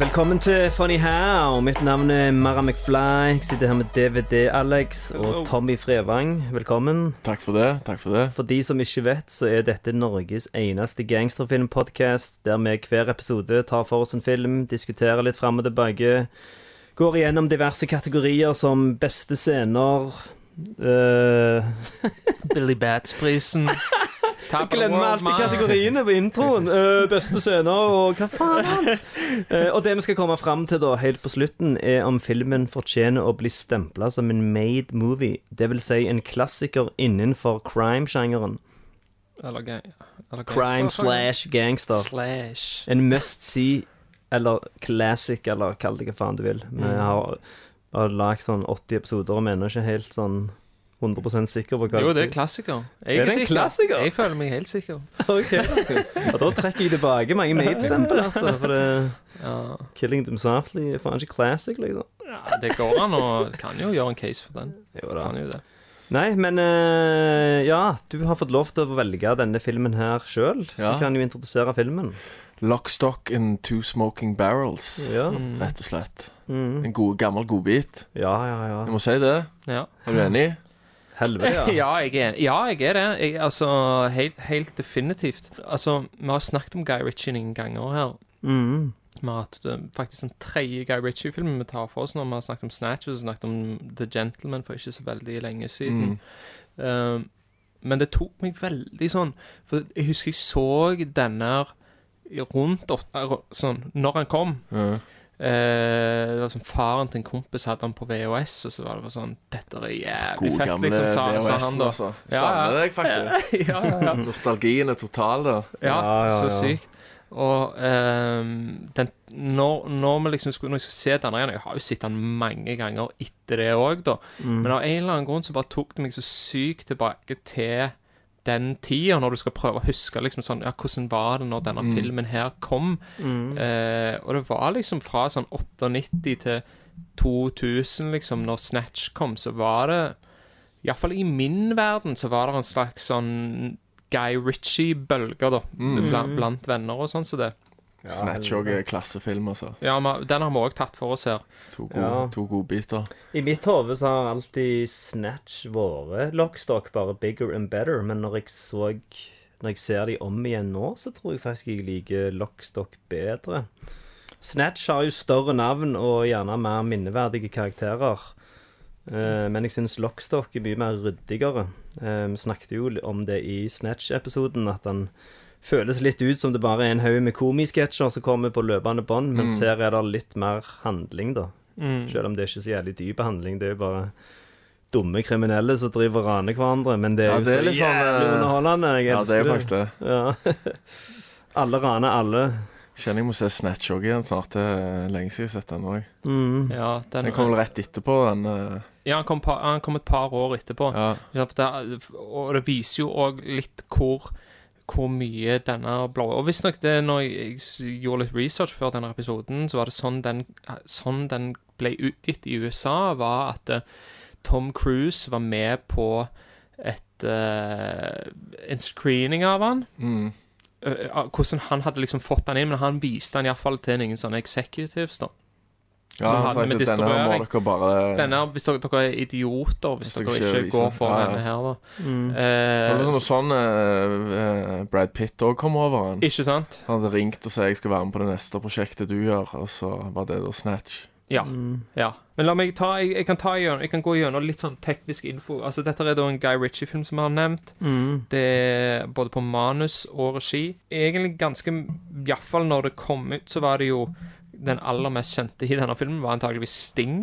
Velkommen til Funny How. Mitt navn er Mara McFly. Jeg sitter her med DVD-Alex og Tommy Frevang. Velkommen. Takk for det. takk For det For de som ikke vet, så er dette Norges eneste gangsterfilmpodkast der vi hver episode tar for oss en film, diskuterer litt fram og tilbake, går igjennom diverse kategorier som beste scener uh... Billy Bats-prisen. Glemmer alltid kategoriene på introen. Uh, beste scener og hva faen annet. Uh, og det vi skal komme fram til da, helt på slutten, er om filmen fortjener å bli stempla som en made movie. Det vil si en klassiker innenfor crime-sjangeren. Eller, ga- eller Crime slash gangster. Slash. En must see, eller classic, eller kall det hva faen du vil. Vi har, har lagd sånn 80 episoder og vi er ikke helt sånn 100% sikre på hva Jo, det er klassiker. Jeg Er det en sikker. klassiker? Jeg føler meg helt sikker. Ok. Og da trekker jeg tilbake mange made-stempel, altså. For det Ja, Killing Them Softly er faen ikke classic, liksom. ja Det går an å Kan jo gjøre en case for den. Jo da. Kan jo det. Nei, men eh, ja, du har fått lov til å velge denne filmen her sjøl. Ja. Du kan jo introdusere filmen. Lockstock and two smoking barrels, Ja, rett og slett. mm. En god, gammel godbit. ja, ja. ja. Jeg må si det. Ja. Er du enig? Helvete, ja. Ja, jeg er, ja, jeg er det. Jeg, altså, helt, helt definitivt. Altså, vi har snakket om Guy Ritchie noen ganger her. Mm. Vi har hatt eh, faktisk den tredje Guy Ritchie-filmen vi tar for oss når vi har snakket om Snatches, snakket om The Gentleman for ikke så veldig lenge siden. Eh, men det tok meg veldig sånn For jeg husker jeg så denne rundt åtte Sånn, når han kom. Ja. Eh, det var sånn Faren til en kompis hadde han på VHS, og så var det bare sånn Dette er jævlig God fett, gamle liksom, sa, sa han da. altså. Ja, Savner deg, faktisk. ja, ja, ja. Nostalgien er total, da. Ja, Ja, ja, så sykt. Og um, den, når, når, vi liksom skulle, når jeg skulle se denne igjen Jeg har jo sett den mange ganger etter det òg, da. Mm. Men av en eller annen grunn så bare tok det meg så sykt tilbake til den tida, når du skal prøve å huske liksom sånn Ja, hvordan var det når denne filmen her kom? Mm. Eh, og det var liksom fra sånn 98 til 2000, liksom, når Snatch kom, så var det Iallfall i min verden så var det en slags sånn Guy Ritchie-bølger, da. Blant, blant venner og sånn som så det. Snatch òg er klassefilm, altså. Ja, men den har vi òg tatt for oss her. To, gode, Ja. to godbiter. I mitt hode så har alltid Snatch vært Lockstock, bare bigger and better. Men når jeg så Når jeg ser de om igjen nå, så tror jeg faktisk jeg liker Lockstock bedre. Snatch har jo større navn og gjerne mer minneverdige karakterer. Eh, men jeg syns Lockstock er mye mer ryddigere. Eh, vi snakket jo om det i Snatch-episoden, at han føles litt ut som det bare er en haug med komisketsjer som kommer på løpende bånd, mens her er det litt mer handling, da. Selv om det er ikke så jævlig dyp handling. Det er jo bare dumme kriminelle som driver og raner hverandre. Men det er Ja, jo det er så liksom, jævlig underholdende. Jeg Ja, det er faktisk det. Ja. alle raner alle. Kjenner jeg må se Snatch òg igjen snart. Det er lenge siden jeg har sett den òg. Mm. Ja, den, Den kom vel rett etterpå, den. uh... ja han, kom pa, han kom et par år etterpå. Ja. Ja, for det, og det viser jo òg litt hvor hvor mye denne blå Og visstnok det når jeg gjorde litt research før denne episoden, så var det sånn den, sånn den ble utgitt i USA, var at uh, Tom Cruise var med på et uh, en screening av han. Mm. Uh, hvordan han hadde liksom fått den inn, men han viste den iallfall til noen sånne executives, da. Ja, han sa med denne må dere bare Denne, hvis dere, dere er idioter hvis Hvis dere dere ikke ikke går for Ja, ja. denne her, da. Mm. Det var Eh, noe sånn eh, eh, Brad Pitt òg kom over han. ikke sant? Han hadde ringt og sa jeg skal være med på det neste prosjektet du gjør, og så var det da Snatch. Ja. Mm. ja. Men la meg ta Jeg, jeg kan ta gjennom, jeg kan gå gjennom litt sånn teknisk info. Altså Dette er da en Guy Ritchie-film som vi har nevnt. Mm. Det er både på manus og regi. Egentlig ganske Iallfall når det kom ut, så var det jo den aller mest kjente i denne filmen var antageligvis Sting.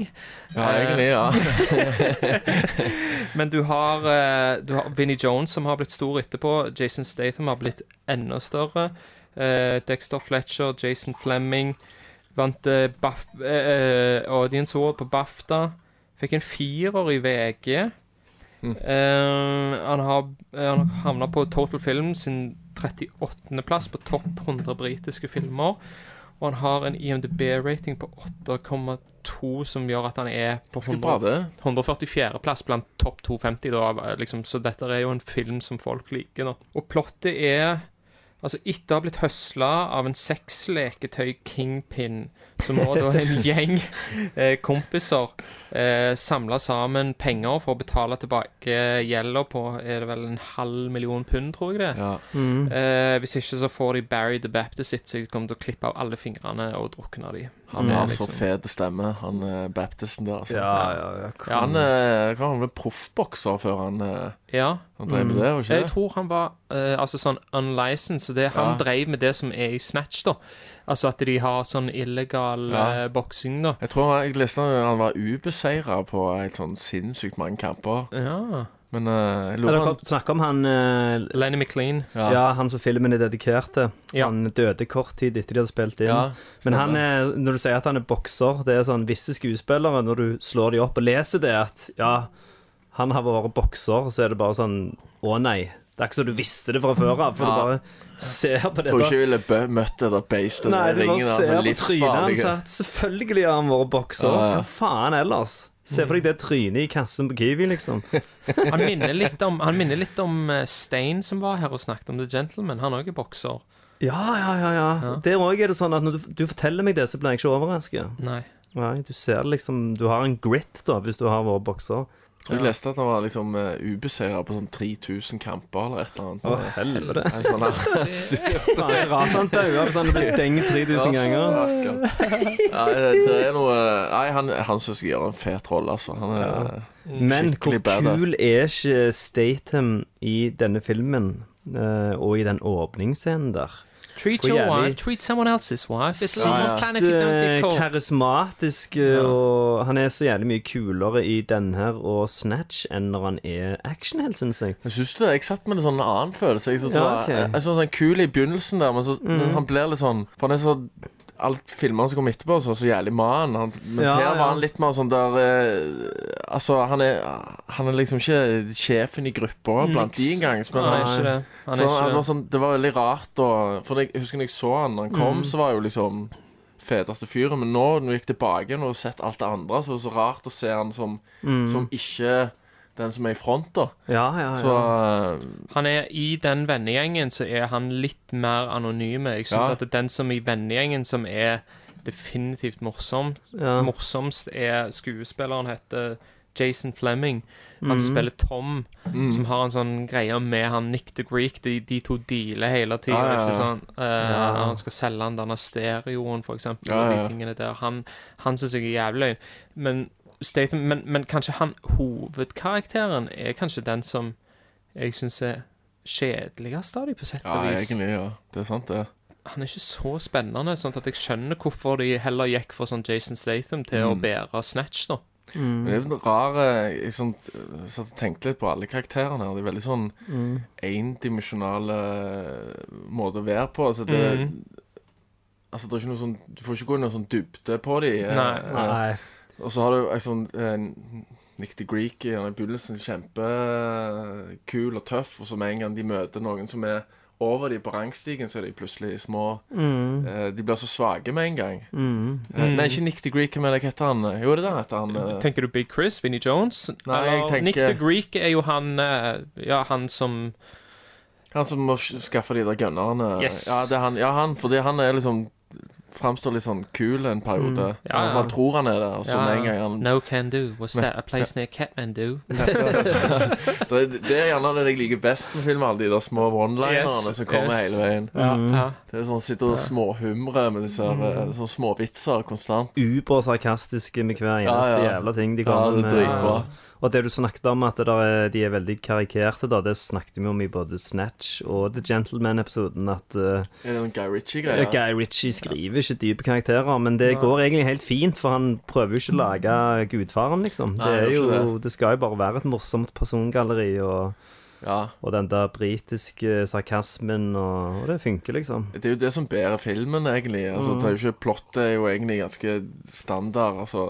Ja, egentlig, ja. Men du har, eh, du har Vinnie Jones, som har blitt stor etterpå. Jason Statham har blitt enda større. Eh, Dexter Fletcher, Jason Fleming. Vant eh, Baf Audience Award på BAFTA. Fikk en firer i VG. Eh, han har Han havna på Total Film sin 38.-plass på topp 100 britiske filmer. Og han har en IMDb-rating på 8,2, som gjør at han er på 100, 144.-plass blant topp 250. Da, liksom, så dette er jo en film som folk liker. Da. Og plottet er Altså, etter å ha blitt høsla av en sexleketøy kingpin, så må da en gjeng eh, kompiser eh, samle sammen penger for å betale tilbake gjelda på er det vel en halv million pund, tror jeg det. Ja. Eh, hvis ikke så får de Barry the Baptist sitt, så jeg kommer til å klippe av alle fingrene og drukne de. Han har liksom- så fet stemme, han er Baptisten der. Altså. Ja, ja, ja. Ja, Han, eh, hva, han ble proffbokser før han, eh, Ja. han drev med det, var ikke Jeg tror han var uh, altså sånn unlicensed, det han Ja. drev med det som er i Snatch, da. Altså at de har sånn illegal Ja. uh, boksing, da. Jeg tror jeg leste han han var ubeseira på helt sånn sinnssykt mange kamper. Ja. Men uh, jeg lurer Dere på snakker om han uh, Lenny McLean. Ja. Ja, han som filmen er dedikert til. Ja. Han døde kort tid etter de hadde spilt inn. Ja, Men han er, når du sier at han er bokser, det er sånn visse skuespillere Når du slår de opp og leser det, at ja, han har vært bokser, så er det bare sånn Å nei. Det er ikke så du visste det fra før av, for Ja. du bare ser på det. Tror ikke jeg ville møtt det der beistet. Nei, du bare ser på trynet hans at selvfølgelig har han vært bokser. Ja, ja. Hva faen ellers? Se for deg det trynet i kassen på Kiwi, liksom. Han minner litt om, han minner litt om eh, Stein som var her og snakket om The Gentleman. Han òg er bokser. Ja, ja, ja. ja. Der òg er det sånn at når du, du forteller meg det, så blir jeg ikke overrasket. Nei. Nei, du ser liksom Du har en grit, da, hvis du har vært bokser. Jeg leste at han var liksom uh, ubeseira på sånn 3000 kamper eller et eller annet. Å, helvete. Sånn det er ikke rart han daua hvis han hadde blitt dengt 3000 ganger. Nei, det, det er noe Nei, han, han syns jeg gjør en fet rolle, altså. Han er Men hvor skikkelig badass. kul er ikke Statham i denne filmen, uh, og i den åpningsscenen der? Treat your jævlig- wife, treat someone else's wife. It's Sykt eh, karismatisk, eh, og han er så jævlig mye kulere i den her og Snatch enn når han er actionhelt, syns jeg. Jeg synes det, jeg satt med en sånn annen følelse. Jeg, syns Ja, var- ok. Mm. jeg synes han er kul i begynnelsen der, men, så, men han blir litt sånn For han er så Alt filmene som kom etterpå, så, så jævlig man. Han, mens Ja, her ja. var han litt mer sånn der eh, Altså, han er, han er liksom ikke sjefen i gruppa blant de engang. Men Han er ikke det. Han så er han det. var sånn, det var veldig rart da For jeg husker når jeg så han når han kom, Mm. så var jo liksom feteste fyren. Men nå når jeg gikk tilbake og sett alt det andre, så var det så rart å se han som, Mm. som ikke den som er i front, da. Ja, ja, Så ja. eh, Han er I den vennegjengen så er han litt mer anonyme. Jeg syns Ja. at den som i vennegjengen som er definitivt morsomt Ja. Morsomst er skuespilleren heter Jason Fleming. Han mm. spiller Tom, som har en sånn greie med han Nick the Greek. De, de to dealer hele tida. Ja, ja, ja. Sånn? uh, Ja. Han skal selge han denne stereoen, for eksempel. Ja, ja. de tingene der. Han, han syns jeg er jævlig løgn. Men, Statham, men, men kanskje han hovedkarakteren er kanskje den som jeg syns er kjedeligst av dem, på sett Ja, og vis. egentlig, ja. Det er sant, det. Han er ikke så spennende, sånn at jeg skjønner hvorfor de heller gikk for sånn Jason Statham til å Mm. bære Snatch, da. Mm. Men det er en rar eh, Jeg sånn, eh, satt og tenkte litt på alle karakterene her. Det er veldig sånn Mm. endimensjonale måter å være på. Altså, det, mm. altså, det er ikke noe sånn Du får ikke gå inn noe sånn dybde på dem. eh, Nei. eh, Nei. Og så har du en eh, Nick the Greek i begynnelsen. Kjempekul og tøff. Og så med en gang de møter noen som er over de på rangstigen, så er de plutselig små. Mm. Eh, de blir så svake med en gang. Mm. Eh, Nei, ikke Nick the Greek, men hva heter han? Jo, det der heter han. eh, Tenker du Big Chris, Vinnie Jones? Nei, jeg tenker- Nick the Greek er jo han Ja, han som Han som må skaffe de der gunnerne. Yes. Ja, det er han. Ja, han, fordi han er liksom Framstår litt sånn kul en periode. Mm. Ja, hvert fall tror han er det. Og så Ja, med en gang han No can do. Was that a place near Katmandu? det, det er gjerne det jeg liker best med film, alle de der små one-linerne Yes, som kommer yes. hele veien. Ja, Mm. ja. Det er sånn Sitter og småhumrer med disse Mm. eh, sånne småvitser konstant. Ubersarkastiske med hver eneste ja. jævla ting de Ja, det er med. dritbra. Og det du snakket om, at er, de er veldig karikerte, da, det snakket vi om i både Snatch og The Gentleman-episoden, at uh, Er det noen Guy Ritchie-greier? Guy Ritchie skriver ikke dype karakterer, men det går egentlig helt fint, for han prøver jo ikke å lage gudfaren, liksom. Nei, Det, er det jo, ikke det skal jo bare være et morsomt persongalleri, og Ja. Og den der britiske sarkasmen, og, og det funker, liksom. Det er jo det som bærer filmen, egentlig. Altså, Mm. det er jo ikke Plottet er jo egentlig ganske standard. Altså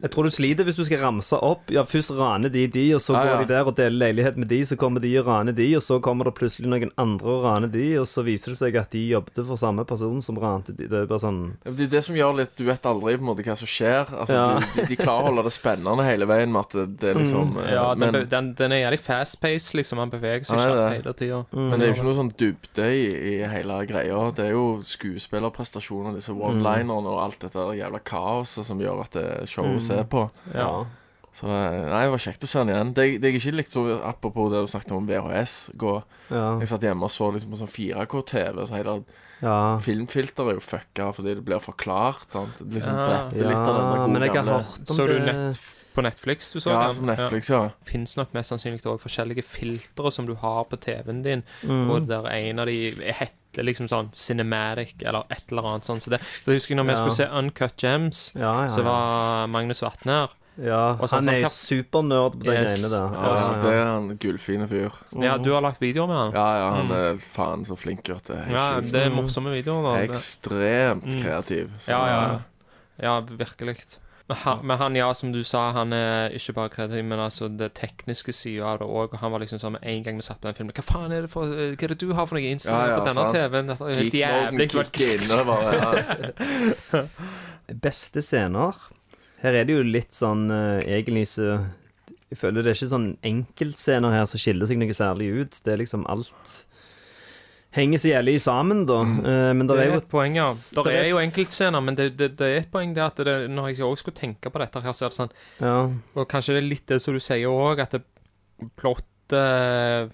Jeg tror du sliter hvis du skal ramse opp. Ja, Først raner de de, og så ah, går ja. de der og deler leilighet med de, så kommer de og raner de, og så kommer det plutselig noen andre og raner de, og så viser det seg at de jobbet for samme person som rante de. Det er bare sånn Det er det som gjør litt Du vet aldri på en måte hva som skjer. Altså, Ja. de, de klarer å holde det spennende hele veien med at det, det er liksom mm. Ja, den, men, den, den er jævlig fast-paced, liksom. Han beveger seg kjapt hele tida. men det er jo ikke noe sånn dybde i, i hele greia. Det er jo skuespillerprestasjoner, disse one-linerne og alt dette jævla kaoset som gjør at det er show å se på. Ja. Så eh, nei, det var kjekt å se den igjen. Det, det jeg ikke likte, så apropos det du snakket om VHS gå Ja. Jeg satt hjemme og så liksom på sånn 4K-TV, så hele ja. filmfilter er jo fucka fordi det blir forklart. Sant? Det liksom Ja. drepte litt av denne gode men jeg har gamle hørt om Så du det nett på Netflix du så Ja, den? som Netflix, ja. Fins nok mest sannsynlig òg forskjellige filtre som du har på TV-en din, Mm. og der en av de heter liksom sånn Cinematic eller et eller annet sånt. Så det, for jeg husker når vi Ja. skulle se Uncut Gems, Ja, ja, så var Magnus Vatne her. ja. sånn Han er som- supernerd på de Yes. greiene der. Ja, ja, det er en gullfine fyr. Ja, du har lagt videoer med han. Ja, ja, han er faen så flink at det er Mm. Ja, helt det er morsomme videoer. Da. Ekstremt Mm. kreativ. Så, Ja, ja, ja. ja virkelig. Men han, ja, som du sa, han er ikke bare kreativ, men altså det tekniske sida av det òg. Han var liksom sånn med en gang vi satt på den filmen Hva faen er det for Hva er det du har for noe innstilling Ja, ja, på denne. TV-en? Dette er helt jævlig. kicker inn, og bare, ja. Beste scener Her er det jo litt sånn eh, Egentlig så Jeg føler det er ikke sånn enkeltscener her som skiller seg noe særlig ut. Det er liksom alt Henger så jævlig sammen, da. Eh, men Det der er er jo et poeng, ja. der Det er er jo enkeltscener, men det, det, det er et poeng det at det, når jeg også skulle tenke på dette her, så er det sånn Ja. Og kanskje det er litt det som du sier òg, at det- plottet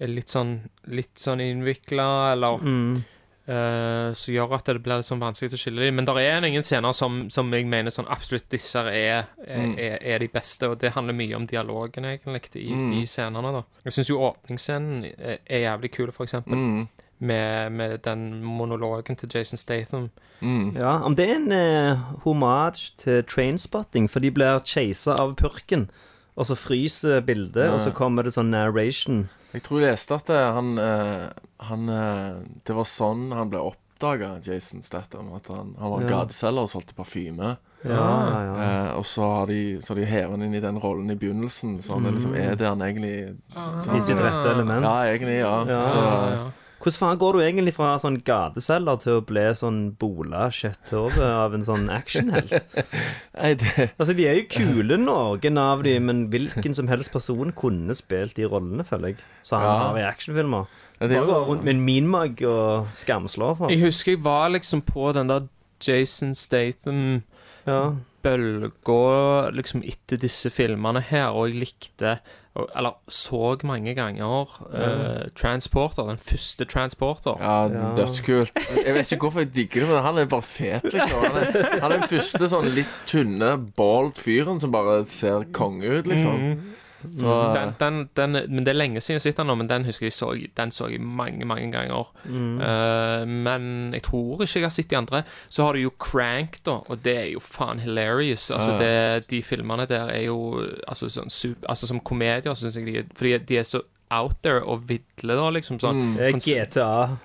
er litt sånn Litt sånn innvikla, eller Mm. Eh, Som gjør at det blir litt sånn vanskelig å skille dem. Men det er ingen scener som, som jeg mener sånn absolutt disse er, er, Mm. er, er de beste, og det handler mye om dialogen, egentlig, i, Mm. i scenene, da. Jeg syns jo åpningsscenen er, er jævlig kul, for eksempel, Mm, med, med den monologen til Jason Statham. mm. ja. Om det er en eh, homage til Trainspotting, for de blir chasa av purken. Og så fryser bildet, Ja. og så kommer det sånn narration. Jeg tror jeg leste at eh, han, eh, han eh, Det var sånn han ble oppdaga, Jason Statham. At han, han var Ja. gateselger og solgte parfyme. Ja, ja, ja. Eh, og så har de, så har de hevet han inn i den rollen i begynnelsen. Så han er liksom er det han egentlig I sitt rette element. Ja, egentlig, ja. Ja. Så, Ja, ja. Hvordan faen går du egentlig fra sånn gateselger til å bli sånn bola kjøtthove av en sånn actionhelt? Altså, de er jo kule, noen av de, men hvilken som helst person kunne spilt de rollene, føler jeg. Så han Ja. har i actionfilmer. Ja, det er jo- gå rundt med en minmag og skamslår for. Jeg husker jeg var liksom på den der Jason Statham Ja. bølga liksom etter disse filmene her, og jeg likte Eller så mange ganger uh, Transporter, den første Transporter. Ja, dødskult. Jeg vet ikke hvorfor jeg digger det, men han er bare fet, liksom. Han er, han er den første sånn litt tynne, bald fyren som bare ser konge ut, liksom. Så, Den, den, den, men Det er lenge siden jeg har sett den nå, men den husker jeg så, den så jeg mange mange ganger. Eh, men jeg tror ikke jeg har sett de andre. Så har du jo Crank, da, og det er jo faen hilarious. Altså Ja. det, De filmene der er jo altså, sånn, super, altså Som komedier syns jeg de er Fordi de er så out there og vidle, da, liksom. sånn mm, GTA.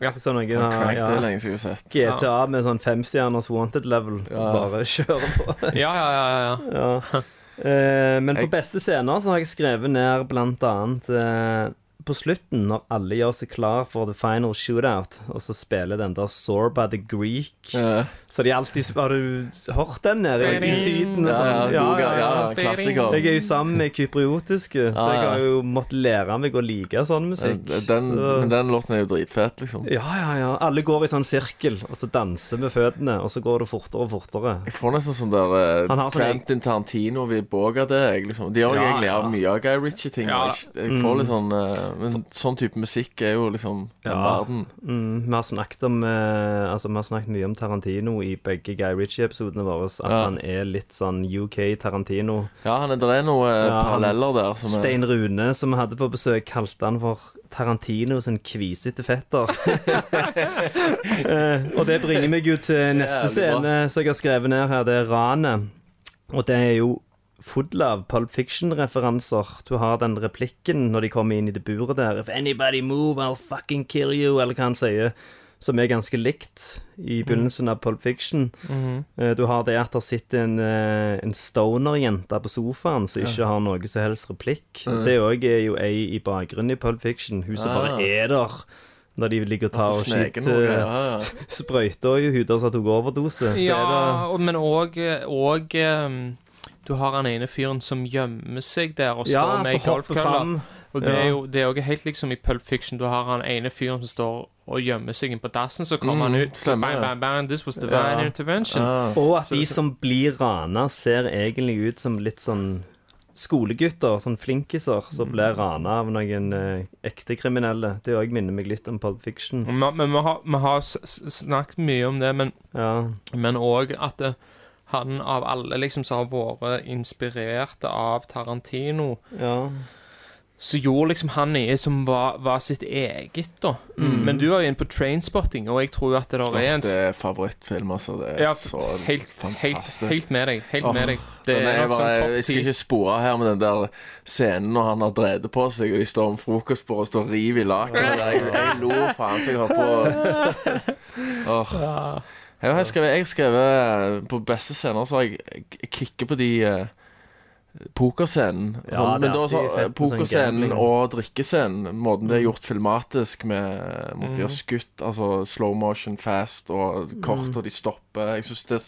Ja. Sånn noe, ja, Crank, ja. det er lenge siden jeg har sett. GTA med sånn femstjerners wanted level. Ja. Bare kjøre på. Ja, ja, ja. ja, ja. Eh, men på beste scener så har jeg skrevet ned blant annet eh, på slutten, når alle gjør seg klar for the final shootout, og så spiller den der Sorba the Greek. Ja, Så de alltid Har du hørt den nede i Syden? ja, ja, ja, ja, klassiker. Jeg er jo sammen med kypriotiske, så jeg har jo måttet lære meg å like sånn musikk. Den, så, men den låten er jo dritfet, liksom. ja, ja, ja. Alle går i sånn sirkel, og så danser med føttene, og så går det fortere og fortere. Jeg får nesten sånn der Han har sånn- Quentin Tarantino vil båge det. Jeg, liksom. De gjør Ja, egentlig ja. mye av Guy Ritchie-ting. Ja, jeg, jeg får litt sånn eh, Men sånn type musikk er jo liksom Ja. verden. Mm, vi har snakket om eh, Altså, vi har snakket mye om Tarantino i begge Guy Ritchie-episodene våre. At Ja. han er litt sånn UK Tarantino. Ja, han er, det er noen eh, Ja, paralleller der. Som er, Stein Rune, som vi hadde på besøk, kalte han for Tarantino sin kvisete fetter. Eh, og det bringer meg jo til neste scene som jeg har skrevet ned her. Det er ranet. Og det er jo full av Pulp Fiction-referanser. Du har den replikken når de kommer inn i det buret der If anybody move, I'll fucking kill you, eller hva han sier. Som er ganske likt i begynnelsen av Pulp Fiction. Eh, Du har det at det sitter en, eh, en stoner-jente på sofaen som ikke har noe som helst replikk. Det òg er jo ei i bakgrunnen i Pulp Fiction. Hun som bare Ah. er der når de ligger og tar og skyter ja, ja. sprøyter i huder som tok overdose. Så Ja, er det og, men òg og, Du har han ene fyren som gjemmer seg der og står Ja, med golfkølla. Og det er jo det er jo helt liksom i Pulp Fiction. Du har han ene fyren som står og gjemmer seg inn på dassen, så kommer Mm, han ut. Så bang, bang, bang, this was the Ja. intervention. Ja. Og at Så de det- som blir rana, ser egentlig ut som litt sånn skolegutter, sånn flinkiser, som blir rana av noen eh, ekte kriminelle. Det òg minner meg litt om Pulp Fiction. Men, men vi har, har snakket mye om det, men Ja. At det, han av alle liksom som har vært inspirert av Tarantino, ja. så gjorde liksom han noe som var, var sitt eget, da. Men du var jo inne på Trainspotting, og jeg tror jo at det der er en det er favorittfilm, altså. Det er ja, så helt, helt, fantastisk. helt med deg. Helt oh, med deg. Det er jeg, bare, sånn jeg skal ikke spore her med den der scenen når han har drevet på seg, og de står om frokostbordet og står og river i lakenet. Jeg, jeg lo faen så jeg har på Åh. Jeg har skrevet, jeg skrevet På beste scener så har jeg, kikker på de eh, Pokerscenen. Ja, Sånn, det men da alltid så, sånn Pokerscenen og drikkescenen, måten det er gjort filmatisk med Måten de har Mhm. skutt, altså slow motion, fast og kort, og de stopper Jeg syns det,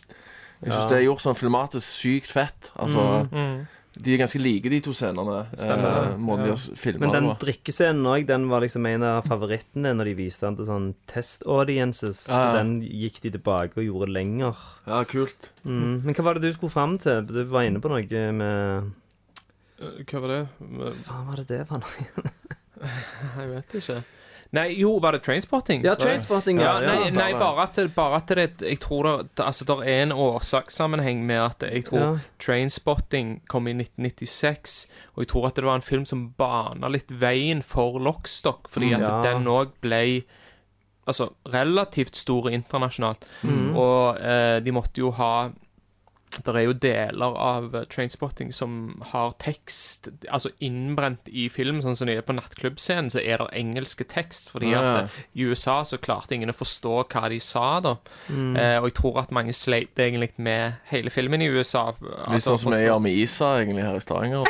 jeg synes Ja. det er gjort sånn filmatisk sykt fett. Altså Mm. De er ganske like, de to scenene. Stemmer Eh, måten de har Men den drikkescenen òg, den var liksom en av favorittene når de viste den til sånn test audiences. Ja, Så den gikk de tilbake og gjorde lenger. Ja, kult. Mm. Men hva var det du skulle fram til? Du var inne på noe med Eh, Hva var det? Faen, var det det for noe? Jeg vet ikke. Nei, jo, var det Trainspotting? Ja, Trainspotting, Ja, ja. nei, nei bare at, det- bare at det Jeg tror det, altså, det er en årsakssammenheng med at jeg tror Ja. Trainspotting kom i 1996, og jeg tror at det var en film som bana litt veien for Lockstock, fordi at Ja. den òg ble Altså relativt stor internasjonalt. Mm. Og eh, de måtte jo ha Det er jo deler av eh, Trainspotting som har tekst Altså innbrent i film, sånn som de er på nattklubbscenen, så er det engelske tekst. Fordi Ja, ja. at i USA så klarte ingen å forstå hva de sa, da. Mm. Eh, og jeg tror at mange sleit egentlig med hele filmen i USA. Litt Altså, sånn som jeg gjør med Isa egentlig her i Stavanger.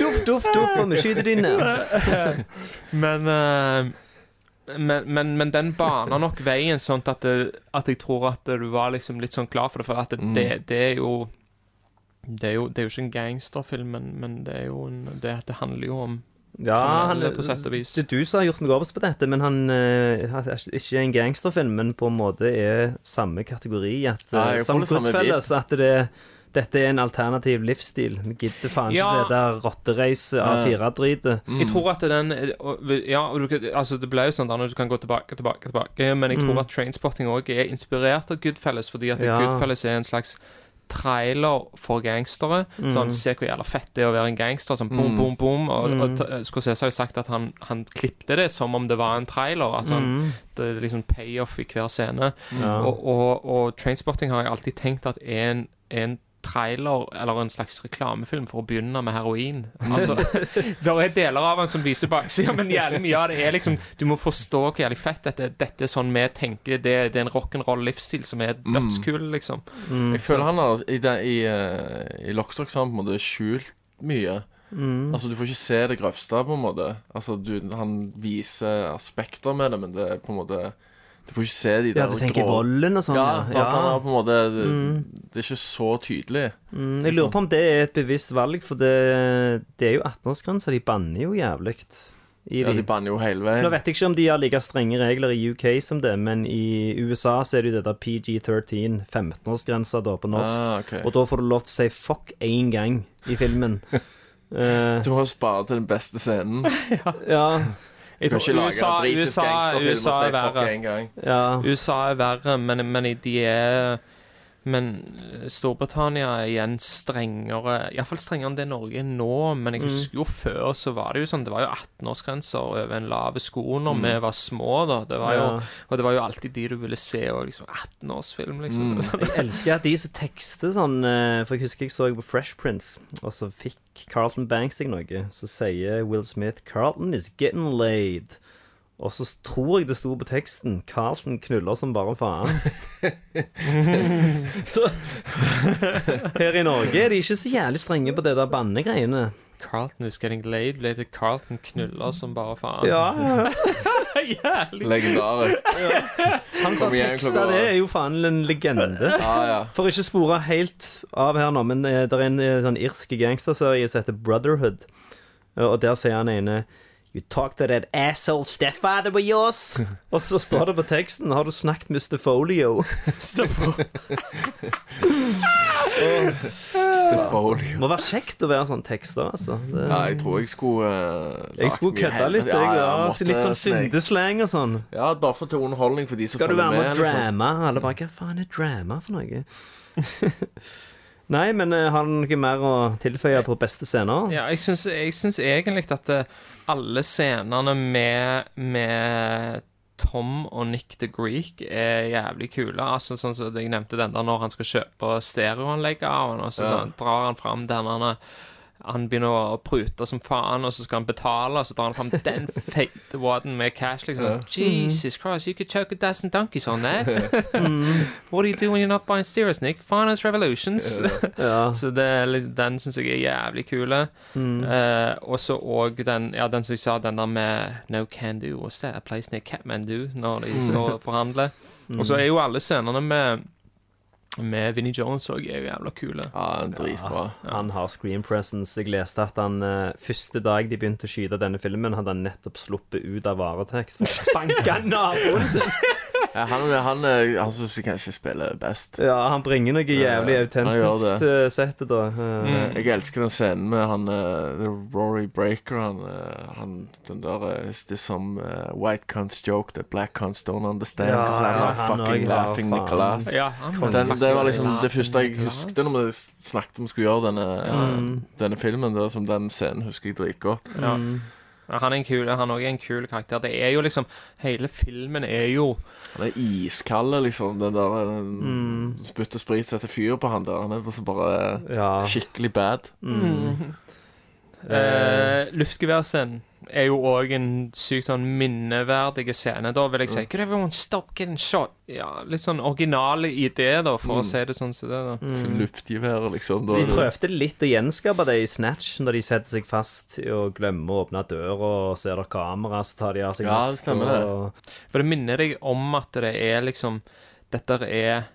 Duff, duff, duff, og vi skyter dine. Men, eh, men, men, men den bana nok veien sånn at, det, at jeg tror at du var liksom litt sånn klar for det. For at det, Mm. det, det er jo det er, jo, det er jo ikke en gangsterfilm, men, men det er jo en, det, det handler jo om Ja, han, på sett og vis. Det er du som har gjort noe over på dette, men han eh, er ikke en gangsterfilm, men på en måte er samme kategori. At, Ja, eh, som Goodfellas, at det, dette er en alternativ livsstil. Vi gidder faen ikke Ja. det der rottereise A4-dritet. Mm. Jeg tror at den Ja, og du, altså det ble jo sånn da når du kan gå tilbake, tilbake, tilbake Men jeg tror Mm. at Trainspotting òg er inspirert av Goodfellas, fordi at Ja. Goodfellas er en slags trailer for gangstere. Mm. Sånn, Se hvor jævla fett det er å være en gangster. Sånn boom, Mm. boom, boom. Og, Mm. og og Scorsese har jo sagt at han, han klippte det som om det var en trailer. Altså han, Mm. Det er liksom payoff i hver scene. Ja. Og, og, og Trainspotting har jeg alltid tenkt at er en, en trailer eller en slags reklamefilm for å begynne med heroin. Altså, det er deler av den som viser baksida, men jævlig mye av det er liksom Du må forstå hvor jævlig fett dette Dette er sånn vi tenker. Det, det er en rock'n'roll-livsstil som er dødskul, liksom. Mm. Jeg føler han har i, i, uh, i Lockstock på en måte skjult mye. Mm. Altså Du får ikke se det grøvste, på en måte. Altså du, Han viser aspekter med det, men det er på en måte Du får ikke se de der Ja, du tenker grå- volden og sånn? Ja, ja. at han er på en måte det, Mm. det er ikke så tydelig. Mm, jeg lurer på om det er et bevisst valg, for det, det er jo 18-årsgrense. De banner jo jævlig. I Ja, de. De banner jo hele Nå veien. vet jeg ikke om de har like strenge regler i UK som det, men i USA så er det jo det der PG-13, 15-årsgrensa da på norsk. Ah, ok. Og da får du lov til å si fuck én gang i filmen. Eh, Du må spare til den beste scenen. ja, Du tror ikke lage USA, USA, USA si er verre. en gang. ja. USA er verre, men, men de er Men eh, Storbritannia er igjen strengere Iallfall strengere enn det Norge er nå. Men jeg husker jo før så var det jo sånn Det var jo 18-årsgrenser over en lave sko når vi var små, da. Det var jo, Ja. Og det var jo alltid de du ville se, og liksom 18-årsfilm, liksom. Jeg elsker at de som tekster sånn eh, For jeg husker jeg så på Fresh Prince, og så fikk Carlton Banks seg noe. Så sier Will Smith 'Carlton is getting laid'. Og så tror jeg det sto på teksten 'Carlton knuller som bare faen'. så Her i Norge er de ikke så jævlig strenge på det der bannegreiene. Carlton is getting laid ble til Carlton knuller som bare faen. Ja, Jævlig. Legendarisk. Han som teksta det, er jo faen en legende. Ah, ja. For ikke spore helt av her nå, men eh, det er en eh, sånn irsk gangsterserie som heter Brotherhood. Og der sier han ene You talk to that asshole stepfather of yours. Og så står det på teksten Har du snakket med Stefolio? Stefolio. Må være kjekt å være sånn tekster, altså. Det, Ja, jeg tror jeg skulle uh, jeg skulle kødde litt, jeg. Ja, litt sånn syndeslang og sånn. Ja, bare for til underholdning for de som Skal du være med og liksom. drama? Alle bare Hva faen er drama for noe? Nei, men eh, har du noe mer å tilføye på beste scener? Ja, jeg syns, jeg syns egentlig at eh, alle scenene med, med Tom og Nick the Greek er jævlig kule. Altså, sånn som jeg nevnte den der når han skal kjøpe stereoanlegget og så Ja. sånn, drar han fram den han, han begynner å prute som faen, og så skal han betale, og så drar han fram den feite waden med cash. liksom Jesus Christ, you could choke a dozen donkeys on that. What do you do when you're not buying steers, Nick? Finance revolutions. Ja. Så det er litt, den syns jeg er jævlig kule. Eh, og så òg den Ja, den som jeg sa, den der med No Can Do. What's that? A place near Catmandu, når de står og forhandler. Og så er jo alle scenene med Med Vinnie Jones òg er jo jævla kule. Ja, en dritbra. Han har screen presence. Jeg leste at han eh, første dag de begynte å skyte denne filmen, hadde han nettopp sluppet ut av varetekt for å banke naboen sin. Ja, han han, eh, han syns vi kanskje spiller best. Ja, han bringer noe jævlig Ja, autentisk til settet, da. Eh, Eh, Jeg elsker den scenen med han uh, Rory Breaker. Han, eh, han den der eh, Is this some eh, white cunts joke that black cunts don't understand? Ja, ja, not han fucking laughing Nicholas Nicolas. Ja, den, det var liksom det første jeg huskte når vi snakket om vi skulle gjøre denne, denne filmen. Det var som Den scenen husker jeg dritgodt. Ja. Ja, Han er en kul Han også er en kul karakter. Det er jo liksom Hele filmen er jo Han er iskald, liksom. Den der den, Spytter sprit, setter fyr på han der. Han er liksom bare ja. skikkelig bad. Eh, Luftgeværscenen er jo òg en sykt sånn minneverdig scene. Da vil jeg si Could everyone stop getting shot? Ja, Litt sånn originale idé, da, for å si det sånn som det. da Så luftgevær, liksom. Da, De prøvde litt å gjenskape det i Snatch, når de setter seg fast og glemmer å åpne døra, og så er det kamera, så tar de av seg Ja, det stemmer det. og- For det minner deg om at det er liksom Dette er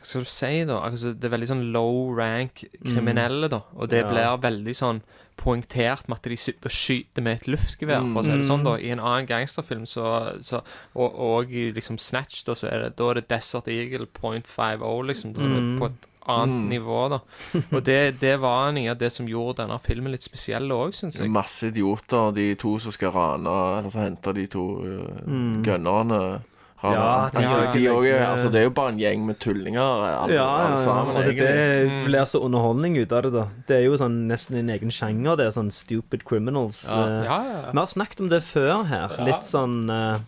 Hva skal du si, da? Altså, det er veldig sånn low rank kriminelle, da. Og det Ja. blir veldig sånn poengtert med at de sitter og skyter med et luftgevær, for å si det sånn, da. I en annen gangsterfilm, så, så Og, og i liksom Snatch, da, så er det, da er det Desert Eagle .50, liksom. Da mm. på et annet nivå, da. Og det, det var noe av det som gjorde denne filmen litt spesiell òg, syns jeg. Masse idioter, de to som skal rane Eller så hente de to uh, gunnerne. Rane. Ja, de de, også- de, også altså, det er jo bare en gjeng med tullinger, alle, Ja, alle ja, sammen. og det, det blir så underholdning ut av det, da. Det er jo sånn nesten en egen sjanger, det er sånn stupid criminals. Ja. eh. Ja, ja, ja. Vi har snakket om det før her. Litt sånn eh,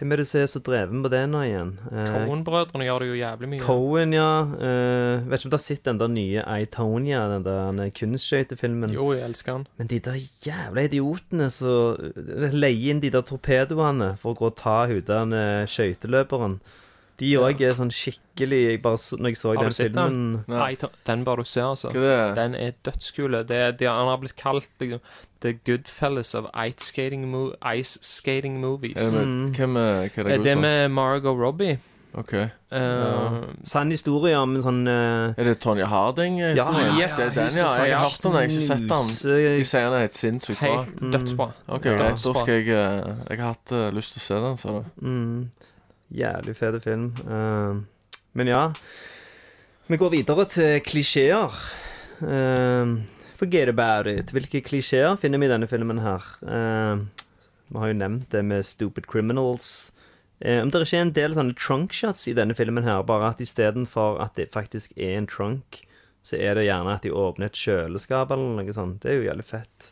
Hvem er det som er så dreven på det nå igjen? Eh, Cohen-brødrene gjør det jo jævlig mye. Cohen, ja. Eh, vet ikke om du har sett den der nye Itonia, den der kunstskøytefilmen. Jo, jeg elsker han. Men de der jævla idiotene som leier inn de der torpedoene for å gå og ta hun den eh, skøyteløperen. De òg er sånn skikkelig jeg bare, så- Når jeg så Har du den filmen den? Nei, ta- den bør du se, altså. Hva er det? Den er dødskul. Det, det, han har blitt kalt liksom, The Goodfellas of ice skating, mo ice skating Er movies. det med, hvem er, hva er det Eh, Det er med Margot Robbie. Ok. Eh, Sann historie om en sånn uh, Er det Tonje Harding? Ja, historien? yes. Det er den, ja. Jeg har hørt den, jeg har ikke sett den. De sier den er helt sinnssykt bra. Helt dødsbra. Ok, greit. Da Dødsbra. skal jeg eh, Jeg har hatt eh, lyst til å se den, sa du. Mm, jævlig fet film. Uh, men ja. Vi går videre til klisjeer. Uh, forget about it. Hvilke klisjeer finner vi i denne filmen her? Uh, vi har jo nevnt det med stupid criminals. Eh, om det ikke er en del sånne trunk shots i denne filmen her, bare at istedenfor at det faktisk er en trunk, så er det gjerne at de åpner et kjøleskap eller noe sånt. Det er jo jævlig fett.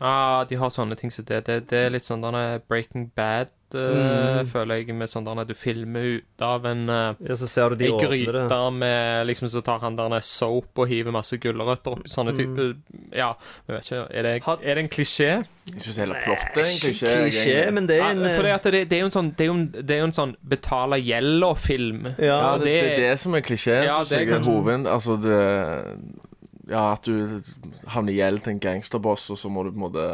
Ja, de har sånne ting som det. Det, det er litt sånn denne Breaking Bad, eh, føler jeg, med sånn derne du filmer ut av en uh, Ja, så ser du de gryte med liksom Så tar han der en soap og hiver masse gulrøtter oppi. Sånne type Ja, jeg vet ikke. Er det, er det en klisjé? Jeg syns hele plottet er en klisjé. klisjé, men det er Ja, en for det, det, det er jo en sånn Det er jo en, det er jo en sånn betale gjelda-film. Ja, Ja, det, det er det- det som er klisjeen. Ja, syns det jeg kanskje- hoved... Altså det Ja, at du havner i gjeld til en gangsterboss, og så må du på en måte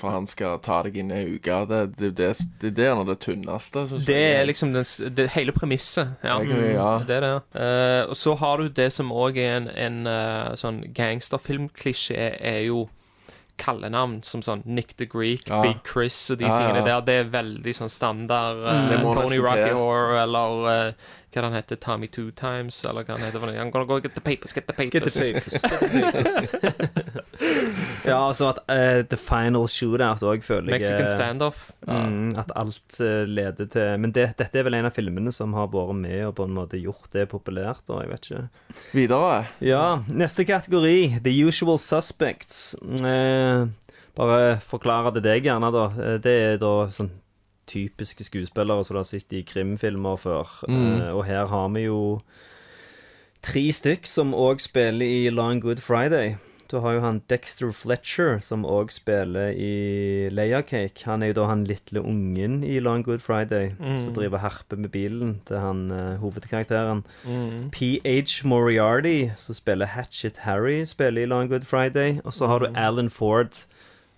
For han skal ta deg inn i ei uke. Det, det, det, det er noe er det tynneste, Det jeg. er liksom den, det, hele premisset. Ja. Egentlig, ja. Det er det. Uh, og så har du det som òg er en, en uh, sånn gangsterfilmklisjé, er jo kallenavn som sånn Nick the Greek, Ja. Big Chris og de Ja, tingene der. Det er veldig sånn standard. uh, Tony Rocky. Horror eller eh, hva han heter, Tommy Two Times, eller hva han heter. I'm gonna go get the papers, get the papers. Get the papers. Get the papers. ja, altså at uh, The Final Shootout òg føler jeg Mexican er- standoff. Mm, at alt uh, leder til Men det, dette er vel en av filmene som har vært med og på en måte gjort det populært. og jeg vet ikke Videre. Ja, neste kategori. The Usual Suspects. Uh, bare forklare det deg gjerne, da. Eh, Det er da sånn typiske skuespillere som du har sett i krimfilmer før. Mm. Uh, og her har vi jo tre stykk som òg spiller i Long Good Friday. Du har jo han Dexter Fletcher, som òg spiller i Leia Cake. Han er jo da han lille ungen i Long Good Friday, som driver og med bilen til han uh, hovedkarakteren. PH Moriarty, som spiller Hatchet Harry, spiller i Long Good Friday. Og så har du Alan Ford.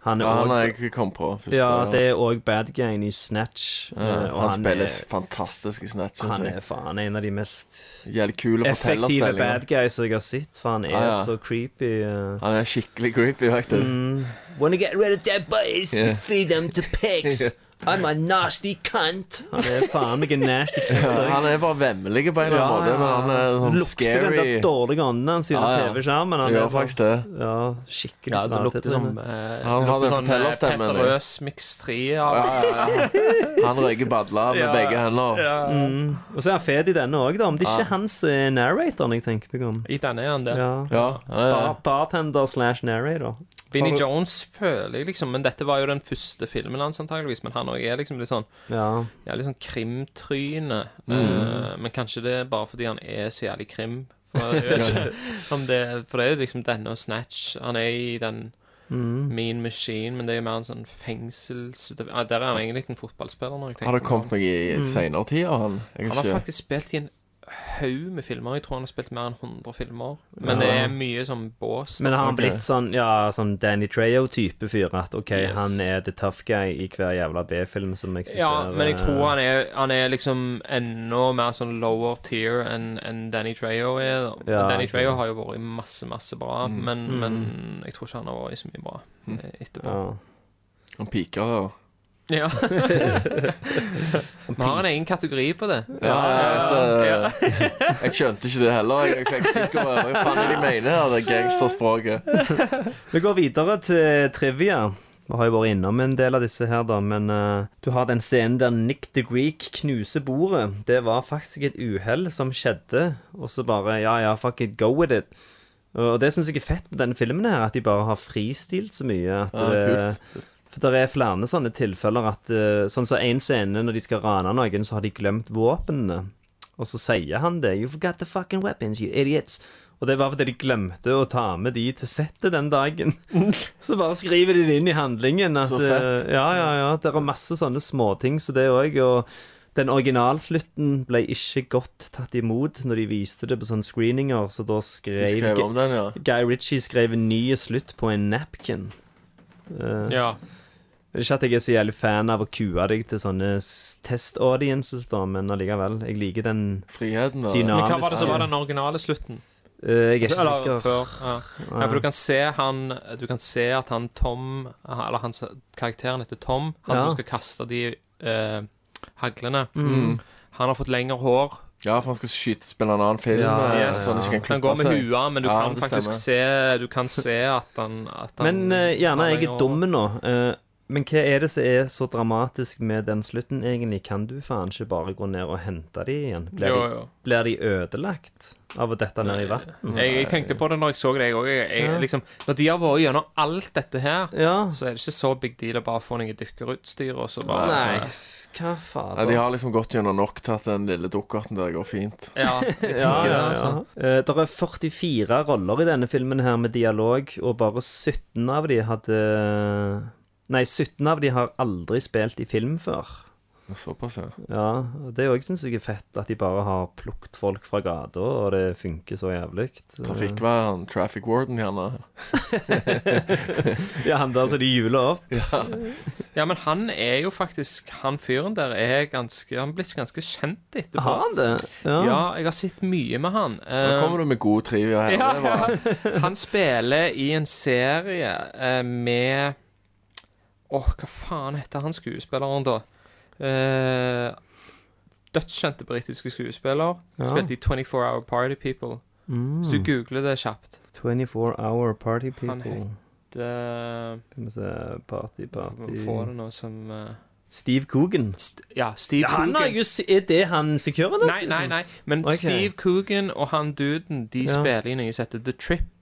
Han er Ja, han òg jeg kom på først. ja, det er òg bad guyen i Snatch. Ja, eh, og han, spiller er, fantastisk i Snatch, han er faen en av de mest effektive fortellerstilling. bad guys jeg har sett, for han er Ah, ja. så creepy. eh. Han er skikkelig creepy, faktisk. Mm. Wanna get rid of dead boys Yeah. feed them to pigs. I'm a nasty cunt. Han er faen meg en nasty cunt. Ja, han er bare vemmelig på en eller annen måte, men han er sånn Lukter den scary. der dårlige ånden hans i den. TV-skjermen. Han gjør faktisk det. Ja, skikkelig Ja, det lukter som den. eh, Han har den fortellerstemmen. sånn, eh, Petter det. Mix 3 Ja, av ja, ja. Han røyker badler med Ja. begge hender. Mm. Og så er han fet i denne òg, da. Om det ikke er hans som narrator, narratoren jeg tenker meg om. I denne er han det. Ja. Er bartender slash narrator. Vinnie du- Jones føler jeg liksom Men dette var jo den første filmen hans, antageligvis. Men han òg er liksom litt sånn Ja. Ja, litt sånn krimtryne. Mm. Uh, men kanskje det er bare fordi han er så jævlig krim. For, det, for det er liksom denne og Snatch. Han er i den Mm. Mean Machine, men det er jo mer en sånn fengsels... Der er han egentlig en fotballspiller. Når jeg Har det kommet noe i senere tid av han? Jeg Han har har faktisk spilt i en haug med filmer. Jeg tror han har spilt mer enn 100 filmer. Men det er mye sånn bås. da. Men har han blitt sånn Ja, sånn Danny Treyo-type fyr? At OK, Yes. han er the tough guy i hver jævla B-film som eksisterer? Ja, men jeg tror han er, han er liksom enda mer sånn lower tier enn enn Danny Trejo er. da. Ja, Danny ok. Treyo har jo vært i masse, masse bra, Mm. men, men jeg tror ikke han har vært i så mye bra eh, etterpå. ja. Han piker og Ja. Vi har en egen kategori på det. Ja, jeg vet uh, Jeg skjønte ikke det heller. Jeg fikk stikkordet. Hva faen er det de mener her, det gangsterspråket? Vi går videre til trivia. Vi har jo vært innom en del av disse her, da, men uh, du har den scenen der Nick the Greek knuser bordet. Det var faktisk et uhell som skjedde, og så bare Ja, ja, fuck it, go with it. Og det syns jeg er fett med denne filmen, her at de bare har fristilt så mye. At, Ja, kult. For det er flere sånne tilfeller at eh, Sånn som en scene når de skal rane noen, så har de glemt våpnene. Og så sier han det. You forgot the fucking weapons, you idiots. Og det var fordi de glemte å ta med de til settet den dagen. Så bare skriver de det inn i handlingen. At, Så fett. eh, Ja, ja, ja. Det er masse sånne småting så det òg. Og den originalslutten ble ikke godt tatt imot når de viste det på sånne screeninger, så da De skrev, skrev den, ja. Guy Ritchie skrev en ny slutt på en napkin. Uh, Ja. Det er Ikke at jeg er så jævlig fan av å kue deg til sånne test-audiences, da, men allikevel. Jeg liker den Friheten, da. Men hva var det som var den originale slutten? Uh, Jeg er ikke Eller sikker. før. Ja. ja, for du kan se han Du kan se at han Tom Eller hans karakteren heter Tom, han Ja. som skal kaste de uh, haglene. Mm. Han har fått lengre hår. Ja, for han skal skyte, spille en annen film. Ja, eh, Yes. Så han ikke kan Han går med hua, men du Ja, kan faktisk stemmer. se Du kan se at han, at han Men uh, gjerne jeg er dum nå. eh, Men hva er det som er så dramatisk med den slutten, egentlig? Kan du faen ikke bare gå ned og hente de igjen? Blir, Jo, de, blir de ødelagt av å dette ned i vann? Jeg, jeg tenkte på det når jeg så det, jeg òg. Liksom, når de har vært gjennom alt dette her, Ja. så er det ikke så big deal å bare få noe dykkerutstyr og så bare Nei, så- hva Nei, Ja, de har liksom gått gjennom nok til at den lille dukkerten der går fint. Ja, jeg Ja, det, ja, altså. ja. Eh, det er 44 roller i denne filmen her med dialog, og bare 17 av de hadde Nei, 17 av de har aldri spilt i film før. Såpass, ja. Ja, det òg syns jeg er fett, at de bare har plukket folk fra gata, og det funker så jævlig. Trafikkvern, traffic warden, gjerne. Ja, han der som de hjuler opp. Ja, men han er jo faktisk Han fyren der er ganske Han er blitt ganske kjent etterpå. Har han det? Ja. Ja, jeg har sett mye med han. Nå Eh, kommer du med god trivia her. ja, ja. Han spiller i en serie eh, med Åh, hva faen heter han skuespilleren, da? Eh, Dødskjente britiske skuespiller. Ja. Spilte i 24 Hour Party People. Hvis du googler det kjapt 24 Hour Party People. Han heter Skal vi se Party, party Få det nå som uh, Steve Coogan. st Ja, Steve ja, Coogan. Er det han security? Nei, nei, nei. Men okay. Steve Coogan og han duden De Ja. spiller i noe som heter The Trip.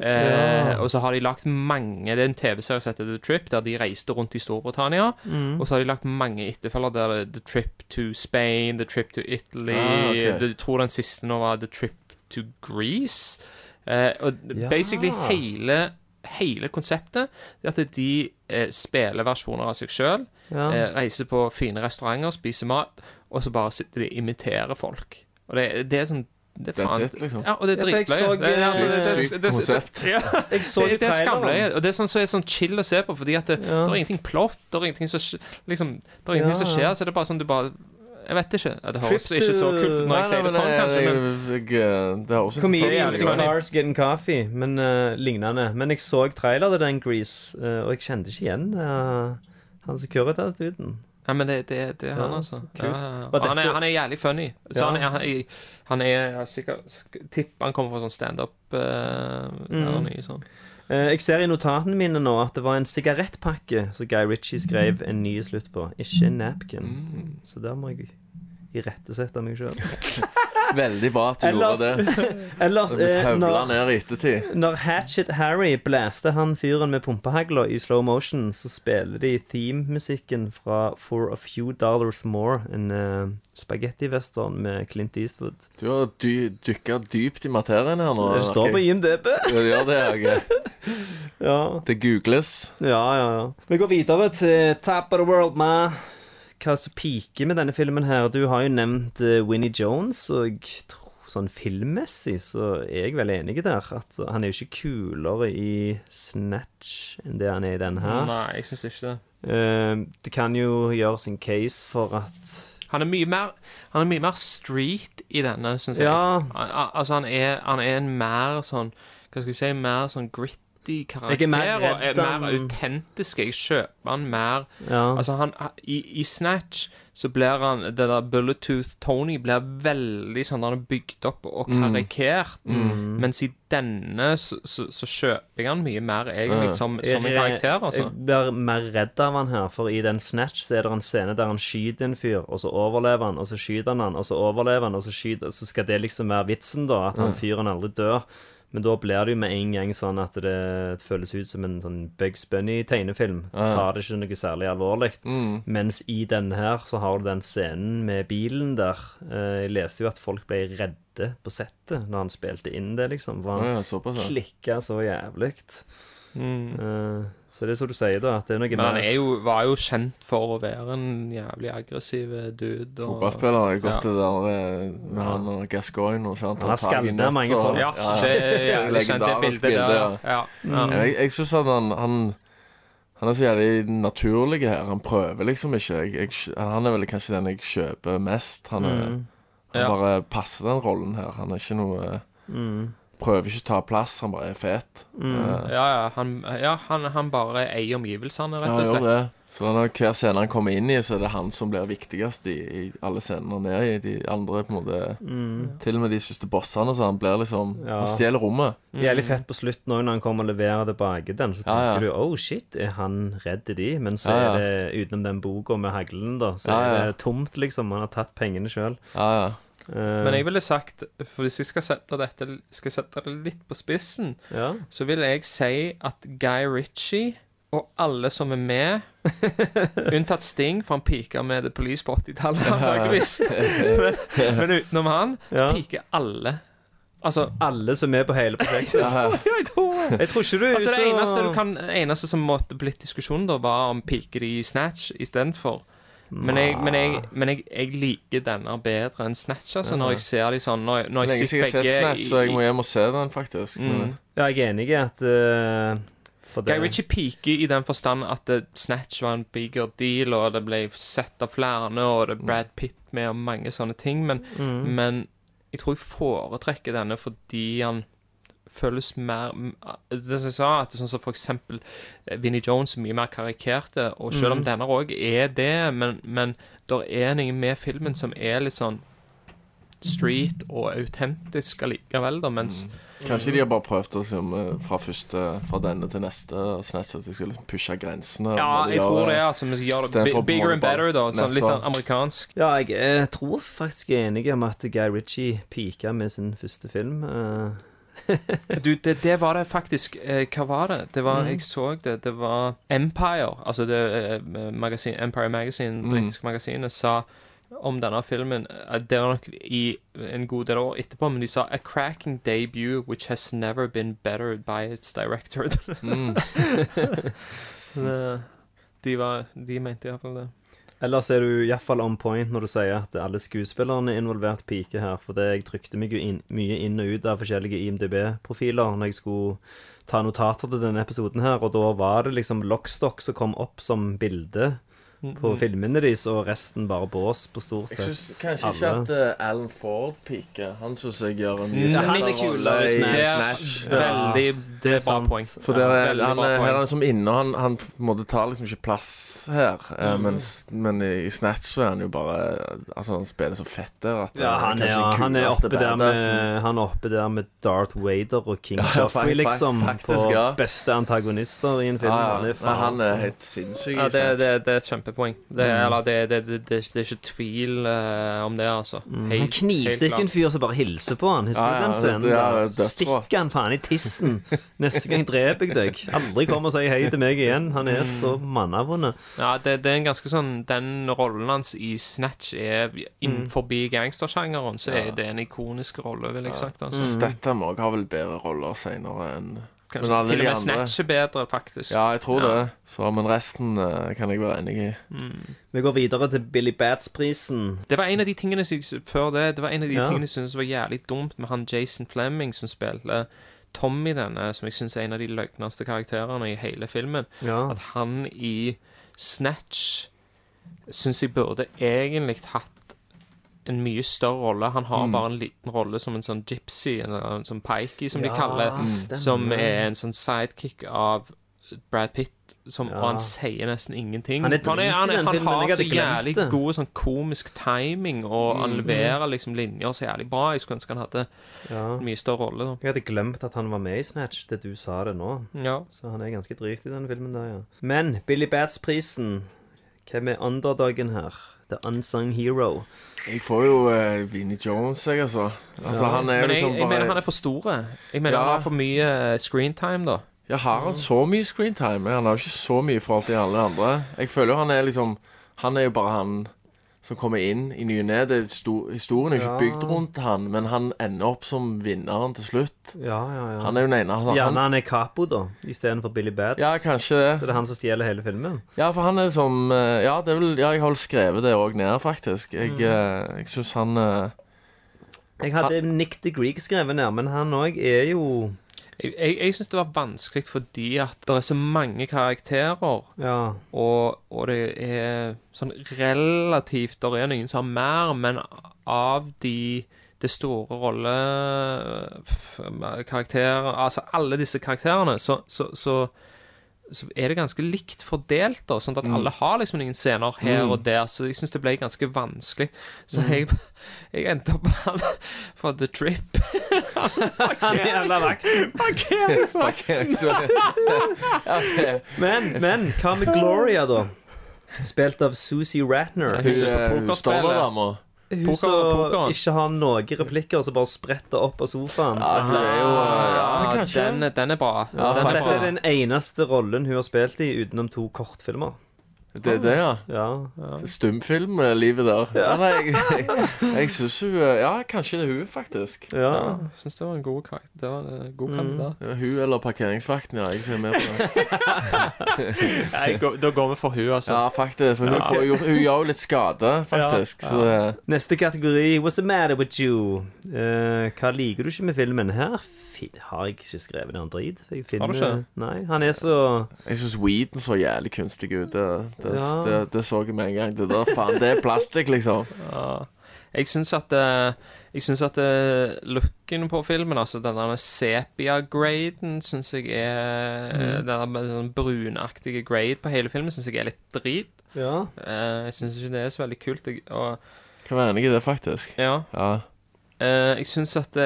Eh, Ja. Og så har de lagt mange Det er en TV-serie som heter The Trip, der de reiste rundt i Storbritannia. Mm. Og så har de lagt mange etterfølger der det er The Trip to Spain, The Trip to Italy Ah, okay. Jeg tror den siste nå var The Trip to Greece. Eh, og Ja. basically hele Hele konseptet er at de eh, spiller versjoner av seg sjøl. Ja. Eh, reiser på fine restauranter, spiser mat, og så bare sitter de og imiterer folk. Og det, det er sånn det er faen tett, liksom. Ja, og det er for jeg dritløye. Det altså, det- det- Sykt det- det- konsept. Ja, det, det er skamløye. Og det er sånn så er sånn chill å se på, fordi at det, Ja. det er ingenting plott, det er ingenting som liksom, Det er ingenting som Ja. skjer, så det er bare sånn du bare Jeg vet ikke. Det høres ikke så kult ut når jeg sier det sånn, kanskje, men jeg, jeg, Det høres ikke Comedians jævlig in cars getting coffee, men uh, lignende. Men jeg så trailer til den Grease, uh, og jeg kjente ikke igjen uh, han Securitas-duden. Ja, men det, det, det er han, altså. Ja, ja, Han, er, han er jævlig funny. Så han er, han er, han er sikkert Tipper han kommer fra sånn standup uh, Mm. eller noe sånn. Eh, jeg ser i notatene mine nå at det var en sigarettpakke som Guy Ritchie skrev en ny slutt på. Ikke en napkin. Mm. Så der må jeg irettesette meg sjøl. Veldig bra at du Ellers, gjorde det. ellers eh, når, ned i ettertid. når Hatchet Harry blæste han fyren med pumpehagla i slow motion, så spiller de theme-musikken fra For a Few Dollars More, en uh, spagettivestern med Clint Eastwood. Du har dy dykka dypt i materien her nå. Det står på. IMDb. Ja, det gjør det, jeg. Ja. Det googles. Ja, ja, ja. Vi går videre til Top of the World, ma. Hva som piker med denne filmen her? Du har jo nevnt eh, Winnie Jones, og sånn filmmessig så er jeg vel enig der. At han er jo ikke kulere i Snatch enn det han er i den her. Nei, jeg syns ikke det. Eh, det kan jo gjøres en case for at Han er mye mer Han er mye mer street i denne, syns jeg. Ja. Al- al- Altså, han er, han er en mer sånn Hva skal jeg si Mer sånn gritty karakter. Jeg er og er mer autentisk. Jeg kjøper han mer Ja. Altså, han i, I Snatch så blir han Det der Bulletooth Tony blir veldig sånn Han er bygd opp og karikert. Mens i denne så, så, så kjøper jeg han mye mer egentlig som, som en karakter, altså. Jeg blir mer redd av han her, for i den Snatch så er det en scene der han skyter en fyr, og så overlever han, og så skyter han han, og så overlever han, og så skyter Så skal det liksom være vitsen, da, at han fyren aldri dør. Men da blir det jo med en gang sånn at det føles ut som en sånn Bugs Bunny-tegnefilm. Du tar det ikke noe særlig alvorlig. Mens i denne her så har du den scenen med bilen der. Eh, Jeg leste jo at folk ble redde på settet når han spilte inn det, liksom. For han Ja, ja, klikka så jævlig. Eh, så det er som du sier, da, at det er noe Men han er jo, var jo kjent for å være en jævlig aggressiv dude. Og, Fotballspiller har gått Ja. det der eh, med han og Gascoigne og sånt. Han har nett, mange så- folk. Ja, det er jævlig kjent, det bildet der. ja. Ja. Ja, Jeg, jeg syns at han, han Han er så jævlig naturlig her. Han prøver liksom ikke. Jeg, jeg, han er vel kanskje den jeg kjøper mest. Han, er, han Ja. bare passer den rollen her. Han er ikke noe Prøver ikke å ta plass, han bare er fet. Eh, Ja, ja, han, ja han, han bare eier omgivelsene, rett ja, og slett. det. Så når hver scene han kommer inn i, så er det han som blir viktigst i, i alle scenene er i. De andre på en måte Til og med de siste bossene, så han blir liksom Mm. Ja. Han stjeler rommet. Jævlig fett på slutten òg, når han kommer og leverer tilbake den. Så tenker ja. du oh shit, er han redd de? Men så Ja, ja. er det utenom den boka med haglen, da, så Ja, er det tomt, liksom. Han har tatt pengene sjøl. Ja, ja. Men jeg ville sagt, for hvis jeg skal sette dette Skal jeg sette det litt på spissen, ja. så vil jeg si at Guy Ritchie og alle som er med, unntatt Sting, for han peaker med The Police på 80-tallet, antakeligvis, men, men utenom han, så Ja. piker alle. Altså Alle som er på hele prosjektet. jeg tror Jeg tror ikke du Altså Det så- eneste, du kan, eneste som måtte blitt diskusjon, da, var om piker de i Snatch istedenfor. Men, jeg, men, jeg, men jeg, jeg liker denne bedre enn Snatch, altså, når jeg ser de sånn Når, når jeg Lenge siden sitter jeg har sett begge Snatch, så jeg må hjem og se den, faktisk. Mm. Ja, jeg er enig i at uh, for det, Guy Ritchie peaker i den forstand at eh, Snatch var en bigger deal, og det ble sett av flere, og det er Brad Pitt med, og mange sånne ting, men, Mm. men jeg tror jeg foretrekker denne fordi han føles mer Det som jeg sa, at er sånn som for eksempel eh, Vinnie Jones er mye mer karikerte, og selv om Mm. denne òg er det, men, men det er noe med filmen som er litt sånn street og autentisk allikevel, da, mens Kanskje de har bare prøvd å liksom, eh, fra første Fra denne til neste Snatch at de skulle liksom pushe grensene. Ja, jeg gjør tror det. altså Vi skal gjøre det bigger måte and better, da. Sånn litt amerikansk. Ja, jeg jeg tror faktisk jeg er enig om at Guy Ritchie pika med sin første film. eh. Du, det, det var det faktisk. Eh, hva var det? Det var, Mm. Jeg så det. Det var Empire, altså det eh, magasin, Empire Magazine, Mm. britiske magasinet, sa om denne filmen eh, Det var nok i en god del år etterpå, men de sa A cracking debut which has never been bettered by its director. Mm. De, var, de mente iallfall det. Ellers er du iallfall on point når du sier at alle skuespillerne er involvert pike her. For det jeg trykte meg jo inn, mye inn og ut av forskjellige IMDb-profiler når jeg skulle ta notater til denne episoden her, og da var det liksom Lockstock som kom opp som bilde på filmene deres, og resten bare bås på stort sett. Jeg synes syns kanskje ikke alle. at uh, Alan Ford piker. Han syns jeg gjør en mye er rolle i Snatch. Det er veldig Det er bra poeng. For der er, veldig han, er- her er han liksom inne, og han, han måtte ta liksom ikke plass her. eh, Mm. mens, men i, i Snatch så er han jo bare Altså, han spiller så fett der at Ja, han er, ja, han er oppe der med. Han er oppe der med Darth Vader og King Ja, Joffrey, liksom. faktisk, på ja. beste antagonister i en film. Ja, Han er faen, Nei, han er helt sinnssyk. Ja, det, det, det er et kjempepoeng. Det, Mm. Eller det, det, det, det, det er ikke tvil eh, om det, altså. Mm. Helt- Han knivstikker en fyr som bare hilser på han. Husker du ja, den scenen? ja, er. Stikker han faen i tissen. Neste gang dreper jeg deg. Aldri kom og si hei til meg igjen. Han er så mannavonde. Ja, det, det er en ganske sånn Den rollen hans i Snatch er innenfor gangstersjangeren, så er det en ikonisk rolle, vil jeg sagt. Altså. Statham òg ha vel bedre roller seinere enn Kanskje Men alle til og de med andre- Snatch er bedre, faktisk. Ja, jeg tror Ja. det. Så, men resten eh, kan jeg være enig i. Vi går videre til Billy Bats-prisen. Det var en av de tingene som jeg, før det Det var en av de Ja. tingene jeg syntes var jævlig dumt med han Jason Fleming som spilte Tommy denne, som jeg syns er en av de løgneste karakterene i hele filmen. Ja. At han i Snatch syns jeg burde egentlig hatt en mye større rolle. Han har bare en liten rolle som en sånn gypsy, eller en sånn pikey, som de kaller stemmer. Som er en sånn sidekick av Brad Pitt, som, og han sier nesten ingenting. Han er han, er, han, han filmen, har så jævlig god sånn komisk timing, og han leverer liksom linjer så jævlig bra. Jeg skulle ønske han hadde ja. en mye større rolle. da Jeg hadde glemt at han var med i Snatch, det du sa det nå. Ja. Så han er ganske drit i den filmen der, ja. Men Billy Bats-prisen Hvem er underdogen her? The Unsung Hero. Jeg får jo uh, Vinnie Jones, jeg, altså. altså han er Men jeg, liksom jeg mener han er for store. Jeg mener Ja. han har for mye eh, screentime, da. Ja, har han så mye screentime? Han har jo ikke så mye i forhold til alle andre. Jeg føler jo han er liksom Han er jo bare han som kommer inn i ny og ne. Historien er jo ikke bygd rundt han, men han ender opp som vinneren til slutt. Ja, ja, ja. Han er jo den ene. Altså, Gjerne han, han er Capo, da, istedenfor Billy Bats. ja, kanskje det. Så det er han som stjeler hele filmen. Ja, for han er som eh, Ja, det er vel, ja jeg har vel skrevet det òg ned, faktisk. Jeg, Mm. eh, syns han eh, Jeg hadde Nick the Greek skrevet ned, men han òg er jo Jeg, jeg, jeg syns det var vanskelig fordi at det er så mange karakterer. Ja. Og, og det er sånn relativt Det er noen som har mer, men av de det store rollekarakterer Altså alle disse karakterene, så, så, så så er det ganske likt fordelt, da, sånn at alle har liksom noen scener her og der, så jeg syns det ble ganske vanskelig. Så jeg, jeg endte opp med han fra The Trip. Han jævla vakten. Parkeringsvakt. ja, Men, men hva med Gloria, da? Spilt av Susie Ratner. Hun hun, hun, pokerspillet. Stormerdama. Hun Poker- som ikke har noen replikker, som bare spretter opp av sofaen. Ja, hun er jo Ja, Ja, den, den er bra. Ja, den er dette er den eneste rollen hun har spilt i utenom to kortfilmer. Det er det, ja. Ja. Stumfilmlivet der. Ja. nei, jeg jeg, jeg syns hun eh, Ja, kanskje det er hun, faktisk. ja. Ja, syns det var en god karakter. Det var en god kandidat. Ja, hun eller parkeringsvakten, ja. Jeg ser med på det. Nei, da går vi for hun, altså. Ja, faktisk. For hun, får hun, hun gjør jo litt skade, faktisk. Så det Neste kategori What's the matter with you? Uh, hva liker du ikke med filmen? Her har jeg ikke skrevet noen drit. Har du ikke? Nei, han er så Jeg syns weeden så jævlig kunstig ut. Det, det, Ja. det, det så jeg med en gang. Det der, faen, det er plastikk, liksom. Jeg syns at eh, Jeg synes at eh, looken på filmen, altså den der sepia-graden, syns jeg er Den der med sånn brunaktige grade på hele filmen, syns jeg er litt drit. Ja. Eh, jeg syns ikke det er så veldig kult. Jeg, og Kan være enig i det, faktisk. ja Ja. Jeg syns at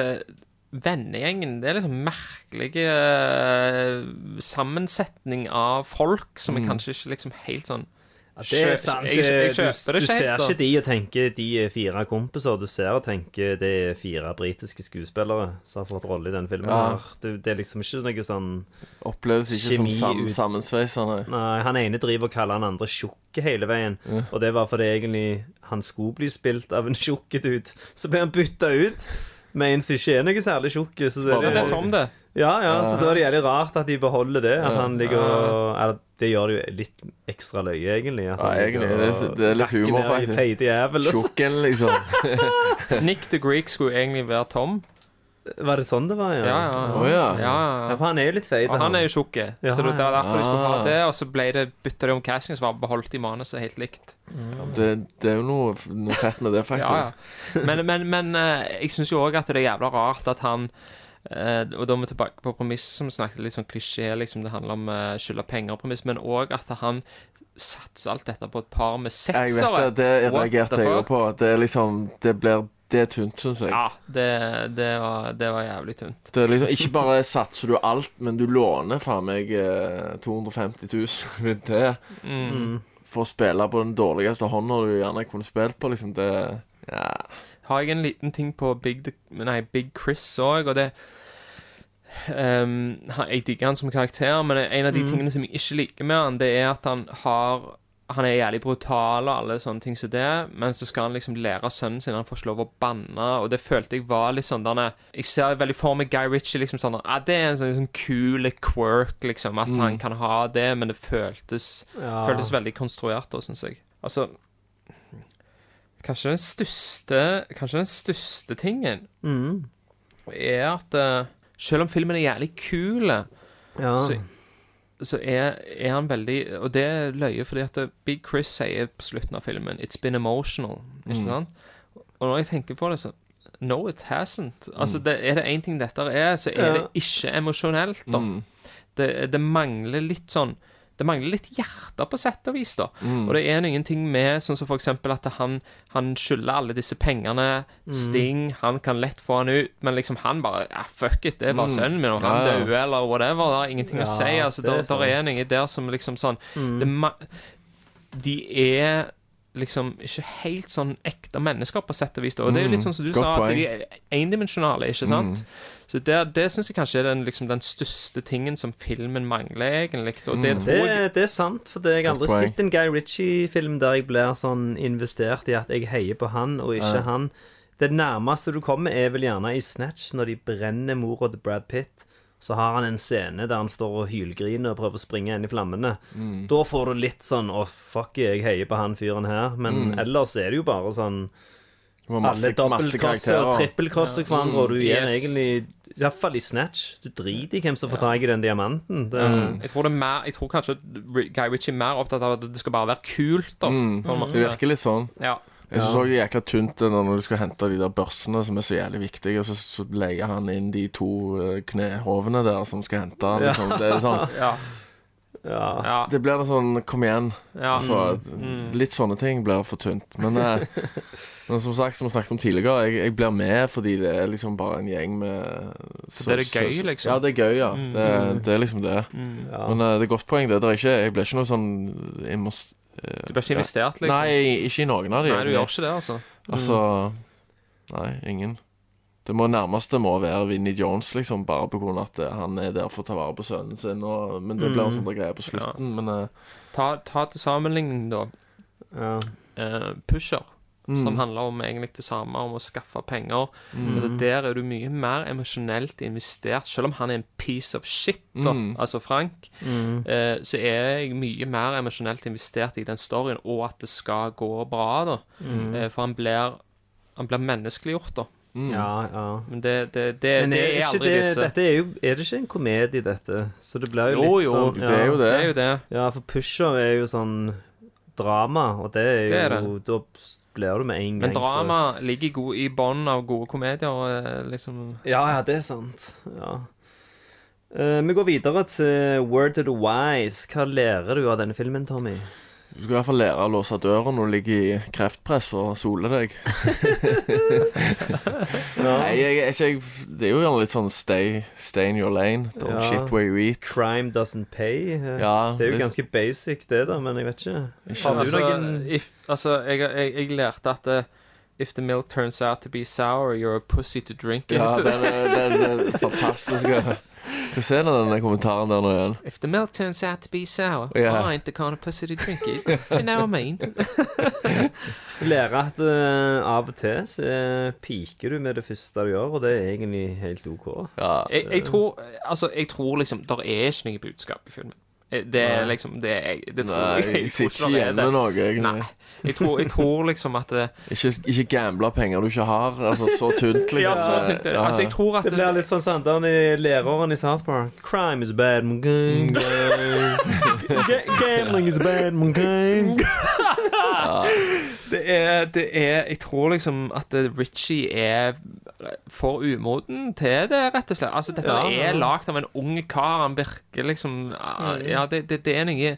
vennegjengen Det er liksom merkelig uh, sammensetning av folk som er kanskje ikke liksom helt sånn Det er sant. Jeg, jeg, jeg kjøper det du ser ikke de og tenker de er fire kompiser. Du ser og tenker det er fire britiske skuespillere som har fått rolle i den filmen. Ja. Det, det er liksom ikke noe sånn Oppleves ikke som Kjemi sam, ut- sammensveisende. Nei, han ene driver og kaller han andre tjukke hele veien. Og det var fordi egentlig han skulle bli spilt av en tjukk dude. Så ble han bytta ut med en som ikke er noe særlig tjukk. Så det, det er Tom, det. Ja, ja, så da er det jævlig rart at de beholder det. At han ligger og eller, Det gjør det jo litt ekstra løye, egentlig. At Ja, egentlig. Det er- det er litt humor, faktisk. Feite jævel. Tjukken, liksom. Nick the Greek skulle egentlig være Tom. Var det sånn det var, ja? Ja, ja. Oh, ja. ja, Ja, ja. for han er jo litt feit. Og han er jo tjukk, Ja, så det var derfor de skulle ha Ah. det. Og så ble det bytta de om casting, så var beholdt de manuset helt likt. Det, det er jo noe, noe fett med det, faktisk. Ja, ja. Men, men, men eh, jeg syns jo òg at det er jævla rart at han eh, og da er vi tilbake på premisset som snakket litt sånn klisjé, liksom det handler om uh, skylda penger-premiss, men òg at han satser alt dette på et par med Jeg vet det, det reagerte jeg fuck? på. Det er liksom Det blir Det er tynt, syns jeg. Ja, det, det, var, det var jævlig tynt. Det er liksom, ikke bare satser du alt, men du låner faen meg eh, 250 000 til Mm. for å spille på den dårligste hånda du gjerne kunne spilt på. Liksom det Ja. Har jeg en liten ting på Big, nei, Big Chris òg, og det um, Jeg digger han som karakter, men en av de tingene som jeg ikke liker med han, det er at han har han er jævlig brutal og alle sånne ting som det, men så skal han liksom lære sønnen sin Han får ikke lov å banne, og det følte jeg var litt sånn denne, Jeg ser veldig for meg Guy Ritchie liksom sånn ah, Det er en sånn, sånn cool quirk, liksom, at han kan ha det, men det føltes Ja. Føltes veldig konstruert da, syns jeg. Altså Kanskje den største Kanskje den største tingen Mm. er at eh, selv om filmen er jævlig kul, Ja. så, så er, er han veldig Og det er løye, fordi at Big Chris sier på slutten av filmen 'It's been emotional'. Ikke sant? Og når jeg tenker på det, så No, it hasn't. Altså, det, Er det én ting dette er, så er Ja. det ikke emosjonelt, da. Mm. Det, det mangler litt sånn Det mangler litt hjerte, på sett og vis, da. Og det er ingenting ting med sånn som eksempel at han, han skylder alle disse pengene. Sting, han kan lett få han ut, men liksom han bare ja, Fuck it, det er bare sønnen min, og han Ja, ja. dauer, eller whatever. Det har ingenting Ja, å si. Altså, det er der, der er noe der som liksom sånn det, ma De er liksom ikke helt sånn ekte mennesker, på sett og vis. Da. Og det er jo litt sånn som du Godt sa, at de er endimensjonale, ikke sant? Så det, det syns jeg kanskje er den, liksom, den største tingen som filmen mangler, egentlig. Og det tror jeg Det, det er sant, for det, jeg har aldri sett en Guy Ritchie-film der jeg blir sånn investert i at jeg heier på han og ikke han. Det nærmeste du kommer, er vel gjerne i Snatch, når de brenner mora til Brad Pitt. Så har han en scene der han står og hylgriner og prøver å springe inn i flammene. Da får du litt sånn Å, fuck, jeg heier på han fyren her. Men ellers er det jo bare sånn Det var masse, Alle masse og karakterer. trippelkrosser hverandre, og du gir Yes. egentlig Iallfall i Snatch. Du driter i hvem som får tak i den diamanten. Det, Jeg tror, det er mer, jeg tror kanskje Guy Ritchie er mer opptatt av at det skal bare være kult. Da, Mm. på en måte. Det virker litt sånn. Ja. Jeg syns òg det er jækla tynt det når du skal hente de der børsene som er så jævlig viktige, og så, så leier han inn de to eh, knehovene der som skal hente. Liksom. Det er sånn Ja. Ja. Ja. Det blir det sånn Kom igjen. ja. Altså, Litt sånne ting blir for tynt. Men, eh, men som sagt, som vi snakket om tidligere, jeg, jeg blir med fordi det er liksom bare en gjeng med så, det er det gøy, liksom? Ja, det er gøy, ja. Det, det er liksom det. Ja. Men eh, det er godt poeng, det. det er ikke, jeg blir ikke noe sånn jeg må, eh, Du blir ikke investert, liksom? Nei, ikke i noen av de. Nei, du gjør ikke det, altså. Altså Nei, ingen. Det må nærmeste må være Vinnie Jones, liksom, bare på grunn av at eh, han er der for å ta vare på sønnen sin. Og, men det blir en sånn greie på slutten. Men uh, Ta, ta til sammenligning, da. Ja. Uh, Pusher. Mm. Som handler om egentlig det samme, om å skaffe penger. Og Der er du mye mer emosjonelt investert. Selv om han er en piece of shit, da, Mm. altså Frank, Uh, så er jeg mye mer emosjonelt investert i den storyen, og at det skal gå bra, da. Eh, for han blir, han blir menneskeliggjort, da. Ja, ja. Men det, det, det, Men det er, er aldri det, disse. dette er jo Er det ikke en komedie, dette? Så det blir jo Jo, litt jo, sånn det er jo det. Det er jo det. Ja, for Pusher er jo sånn drama, og det er jo Det er det. Da blir du med en gang Men så- drama ligger i god- i bånn av gode komedier, eh, liksom. Ja, ja, det er sant. Ja. Uh, vi går videre til Word to the Wise. Hva lærer du av denne filmen, Tommy? Du skal i hvert fall lære å låse døren når du ligger i kreftpress og soler deg. Nei, jeg, jeg, jeg, det er jo gjerne litt sånn stay, stay in your lane. Don't Ja. shit where you eat. Crime doesn't pay. Eh, Ja, det er jo litt- ganske basic, det, da, men jeg vet ikke. Ikke- Har du Altså, noen if, altså jeg, jeg, jeg lærte at det, If the milk turns out to be sour, you're a pussy to drink it. Ja, den er, den er fantastisk. Ser du den kommentaren der nå igjen? If the milk turns out to be sour, yeah. I ain't the kind of pussy to drink it. You know what I mean? Lære at uh, av og til så eh, piker du med det første du gjør, og det er egentlig helt OK. Ja, Jeg, jeg tror Altså, jeg tror liksom Der er ikke noe budskap i filmen. Eh, Det er liksom Det, er, det tror Nei, jeg, jeg sitter ikke igjen med noe, Nei. Jeg tror, jeg tror liksom at det, Ikke, ikke gamble penger du ikke har. Altså, så tynt, liksom. Ja, så tynt det. Ja. Altså, jeg tror at Det blir litt sånn han i læreren i South Park. Crime is bad, man. Gang, Gambling is bad, man. Gang. Det er, det er Jeg tror liksom at Richie er for umoden til det, rett og slett. Altså, dette Ja, ja. er lagd av en ung kar. Han virker liksom Ja, det, det, det er noe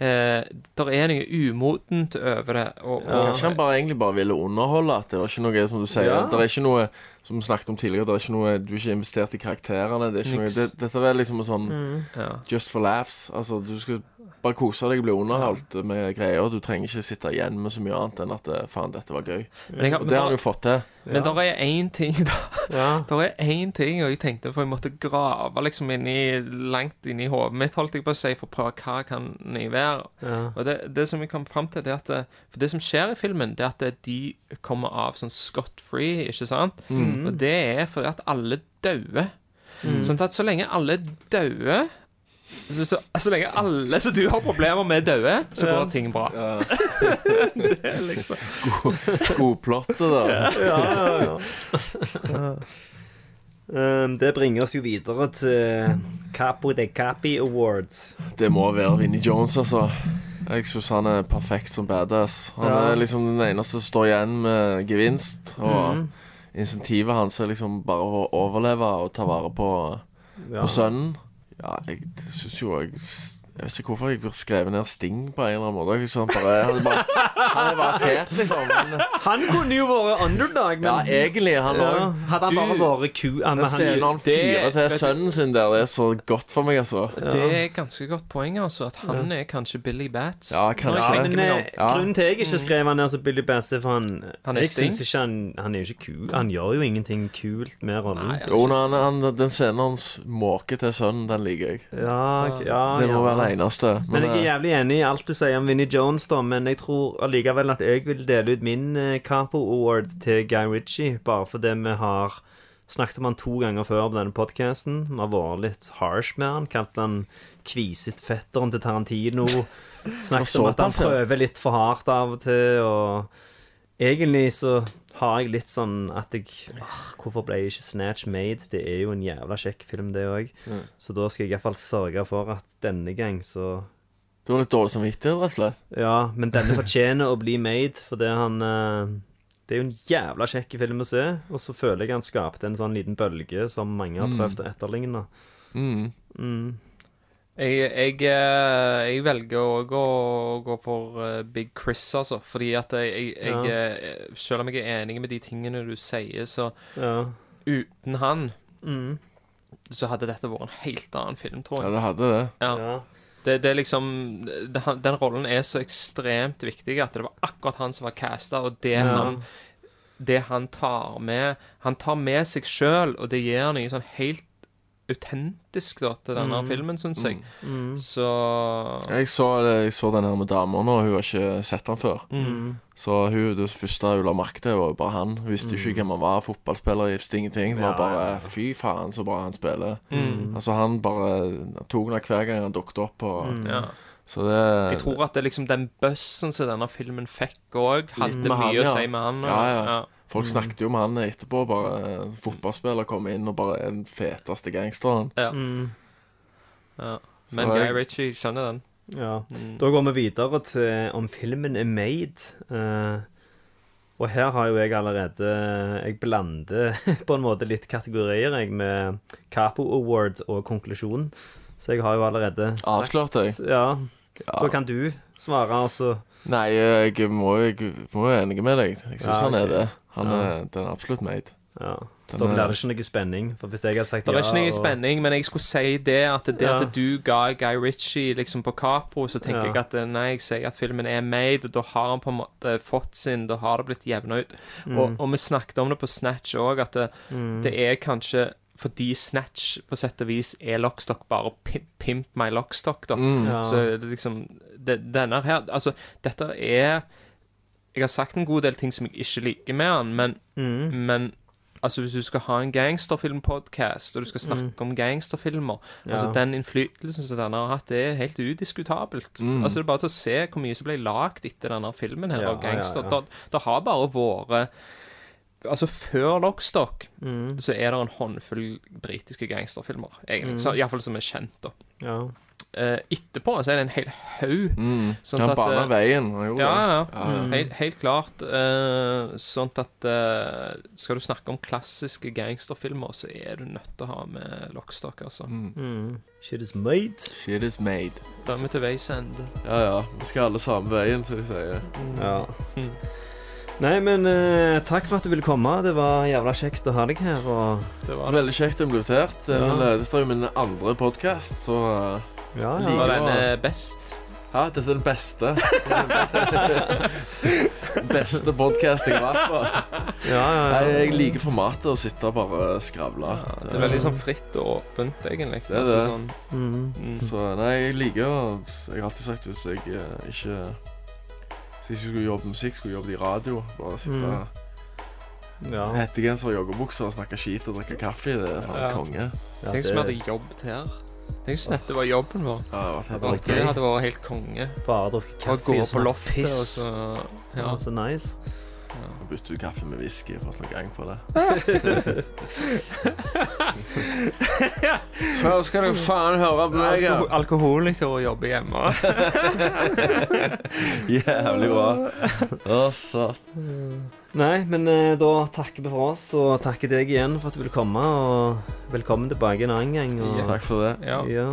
eh, Der er noe umodent over det. Og, og, Kanskje han bare egentlig bare ville underholde. At det var ikke noe som du sier Ja. Det er ikke noe som vi snakket om tidligere. Det er ikke noe Du er ikke investert i karakterene. Det er ikke noe, det, dette er liksom en sånn ja. just for laughs. Altså, du skal bare kose deg og bli underholdt med greier. Du trenger ikke sitte igjen med så mye annet enn at eh, faen, dette var gøy. Men, jeg, har- Og men, det har han jo fått til. men der er én ting da. Ja. Der er én ting, og jeg tenkte For jeg måtte grave liksom inni langt inni hodet mitt, holdt jeg på å si, for å prøve hva kan jeg være. Ja. Og det, det som jeg kom fram til, det er at det, For det som skjer i filmen, det er at det, de kommer av sånn scot free, ikke sant? Og det er fordi at alle dauer. Sånn at så lenge alle dauer så, så, så lenge alle som du har problemer med, dauer, så går ting bra. det er liksom Godplottet, da. Ja, ja, ja. Um, det bringer oss jo videre til Capo de Capi Awards. Det må være Vinnie Jones, altså. Jeg syns han er perfekt som badass. Han Ja. er liksom den eneste som står igjen med gevinst. Og mm. insentivet hans er liksom bare å overleve og ta vare på, Ja. på sønnen. Ja, jeg syns jo jeg Jeg vet ikke hvorfor jeg skrevet ned Sting på en eller annen måte. Jeg Han, bare, han, bare, han er bare fet, liksom. Men, Han kunne jo vært underdog, men ja, egentlig. Han Ja. Hadde han bare vært ku han, han, fyrer til sønnen sin der, det er så godt for meg, altså. Det er ganske godt poeng, altså. At han er kanskje Billy Bats. Ja, kanskje. ja, men eh. Ja. Grunnen til jeg ikke skrev han ned som Billy Bats, er for han Han er Sting. ikke han Han er jo ikke kul. Han gjør jo ingenting kult med rollen. Jo, han, han, den scenen hans måke til sønnen, den liker jeg. Ja, ja, Det må ja. være eneste. Men jeg eh, er jævlig enig i alt du sier om Vinnie Jones, da, men jeg tror allikevel at jeg vil dele ut min eh, Capo Award til Guy Ritchie, bare fordi vi har snakket om han to ganger før på denne podkasten. Vi har vært litt harsh med han, kalt han kviset-fetteren til Tarantino. Snakket om at han prøver litt for hardt av og til, og egentlig så har jeg litt sånn at jeg ah, Hvorfor ble jeg ikke Snatch made? Det er jo en jævla kjekk film, det òg. Så da skal jeg iallfall sørge for at denne gang så Du har litt dårlig samvittighet, rett og slett. Ja, men denne fortjener å bli made, for det han uh, Det er jo en jævla kjekk film å se, og så føler jeg han skapte en sånn liten bølge som mange har prøvd å etterligne. Mm. Mm. Jeg, jeg, eh, jeg velger òg å gå for eh, Big Chris, altså. Fordi at jeg, jeg, jeg eh, Selv om jeg er enig med de tingene du sier, så Ja. uten han Mm. så hadde dette vært en helt annen film, tror jeg. Ja, det hadde det. Ja. ja. Det, det er liksom det, Den rollen er så ekstremt viktig at det var akkurat han som var casta, og det Ja. han Det han tar med Han tar med seg sjøl, og det gir noe sånn helt autentisk da, til denne Mm. filmen, syns jeg. Mm. Så Jeg så, det- jeg så den her med dama nå, hun har ikke sett den før. mm. Så hun, det første hun la merke til, var jo bare han. Hun visste jo ikke hvem han var. Fotballspiller, gifte ingenting. Det var Mm. Ja, bare. Fy faen, så bra han spiller. Mm. Altså, han bare tok den hver gang han dukket opp. Og, Mm. Ja. Det Jeg tror at det liksom den bussen som denne filmen fikk òg, hadde med han, mye å si med han. og- Ja, ja. ja. Folk snakket jo med han etterpå. Bare Fotballspiller kom inn og bare er den feteste gangsteren. Ja. Mm. ja. Men Så Guy Ritchie skjønner den. ja. Mm. Da går vi videre til om filmen er made. Uh, og her har jo jeg allerede Jeg blander på en måte litt kategorier, jeg, med Capo Award og konklusjon. Så jeg har jo allerede sagt Avslørt deg? Ja. Ja. Da kan du svare, altså. Nei, jeg må, jeg må være enig med deg. Jeg syns Ja, han er ok. det. Han Ja. er, den er absolutt made. Ja. Da blir er- det ikke noe spenning. For hvis jeg hadde sagt Det er ja ikke noe og- spenning, men jeg skulle si det at det Ja. at du ga Guy Ritchie liksom på Capo, så tenker Ja. jeg at eh, nei, jeg sier at filmen er made, og da har han på en måte fått sin, da har det blitt jevna ut. Og, og vi snakket om det på Snatch òg, at det, Mm. det er kanskje fordi Snatch på sett og vis er Lockstock bare pimp, pimp my Lockstock, da. Mm. Ja. Så det liksom det, Denne her Altså, dette er Jeg har sagt en god del ting som jeg ikke liker med han, men, Mm. men Altså, hvis du skal ha en gangsterfilmpodkast, og du skal snakke om gangsterfilmer Ja. Altså, den innflytelsen som denne har hatt, det er helt udiskutabelt. Mm. Altså, det er bare til å se hvor mye som ble lagd etter denne filmen her Ja, av gangster. ja, ja. Det, det har bare vært Altså, før Lockstock Mm. så er det en håndfull britiske gangsterfilmer, egentlig. Så, Iallfall som er kjent, da. Ja. Uh, etterpå så er det en hel haug. Mm. Sånn han at, uh, veien. Ja, ja. Ja, Mm. Helt, helt klart. Uh, sånn at eh, skal du snakke om klassiske gangsterfilmer, så er du nødt til å ha med Lockstock, altså. Mm. Shit is made. Shit is made. Da er vi til veis ende. Ja, ja. Vi skal alle samme veien, som de sier. Ja. Nei, men eh, takk for at du ville komme. Det var jævla kjekt å ha deg her. Og Det Det var veldig kjekt å bli invitert. Ja. Men, eh, dette er jo min andre podkast, så eh, ja, det ja. var den eh, best. Ja, dette er den beste. beste podkast jeg har vært på. ja, ja, Nei, ja. jeg liker formatet å sitte og bare skravle. Det er veldig sånn fritt og åpent, egentlig. Det er Altså, sånn, Mm. mm. Så nei, jeg liker å Jeg har alltid sagt hvis jeg eh, ikke Hvis jeg ikke skulle jobbe med musikk, skulle jeg jobbe i radio. Bare sitte Mm. ja. hettegenser og joggebukser og snakke skit og drikke kaffe. Det er sånn Ja. konge. ja Tenk som vi hadde jobbet her. Tenk hvis dette var jobben vår. Ja, det var det hadde vært helt konge. Bare drukke kaffe kaffe gå på loftet piss. og så Ja, Ja. så nice. Og bytte du kaffe med whisky for fått noe gang på det. Så skal du faen høre på meg. Alko alkoholiker og jobbe hjemme. Jævlig bra. Å, sat. Nei, men eh, da takker vi for oss, og takker deg igjen for at du ville komme. Og velkommen tilbake en annen gang. Og, Takk for det. Ja. ja.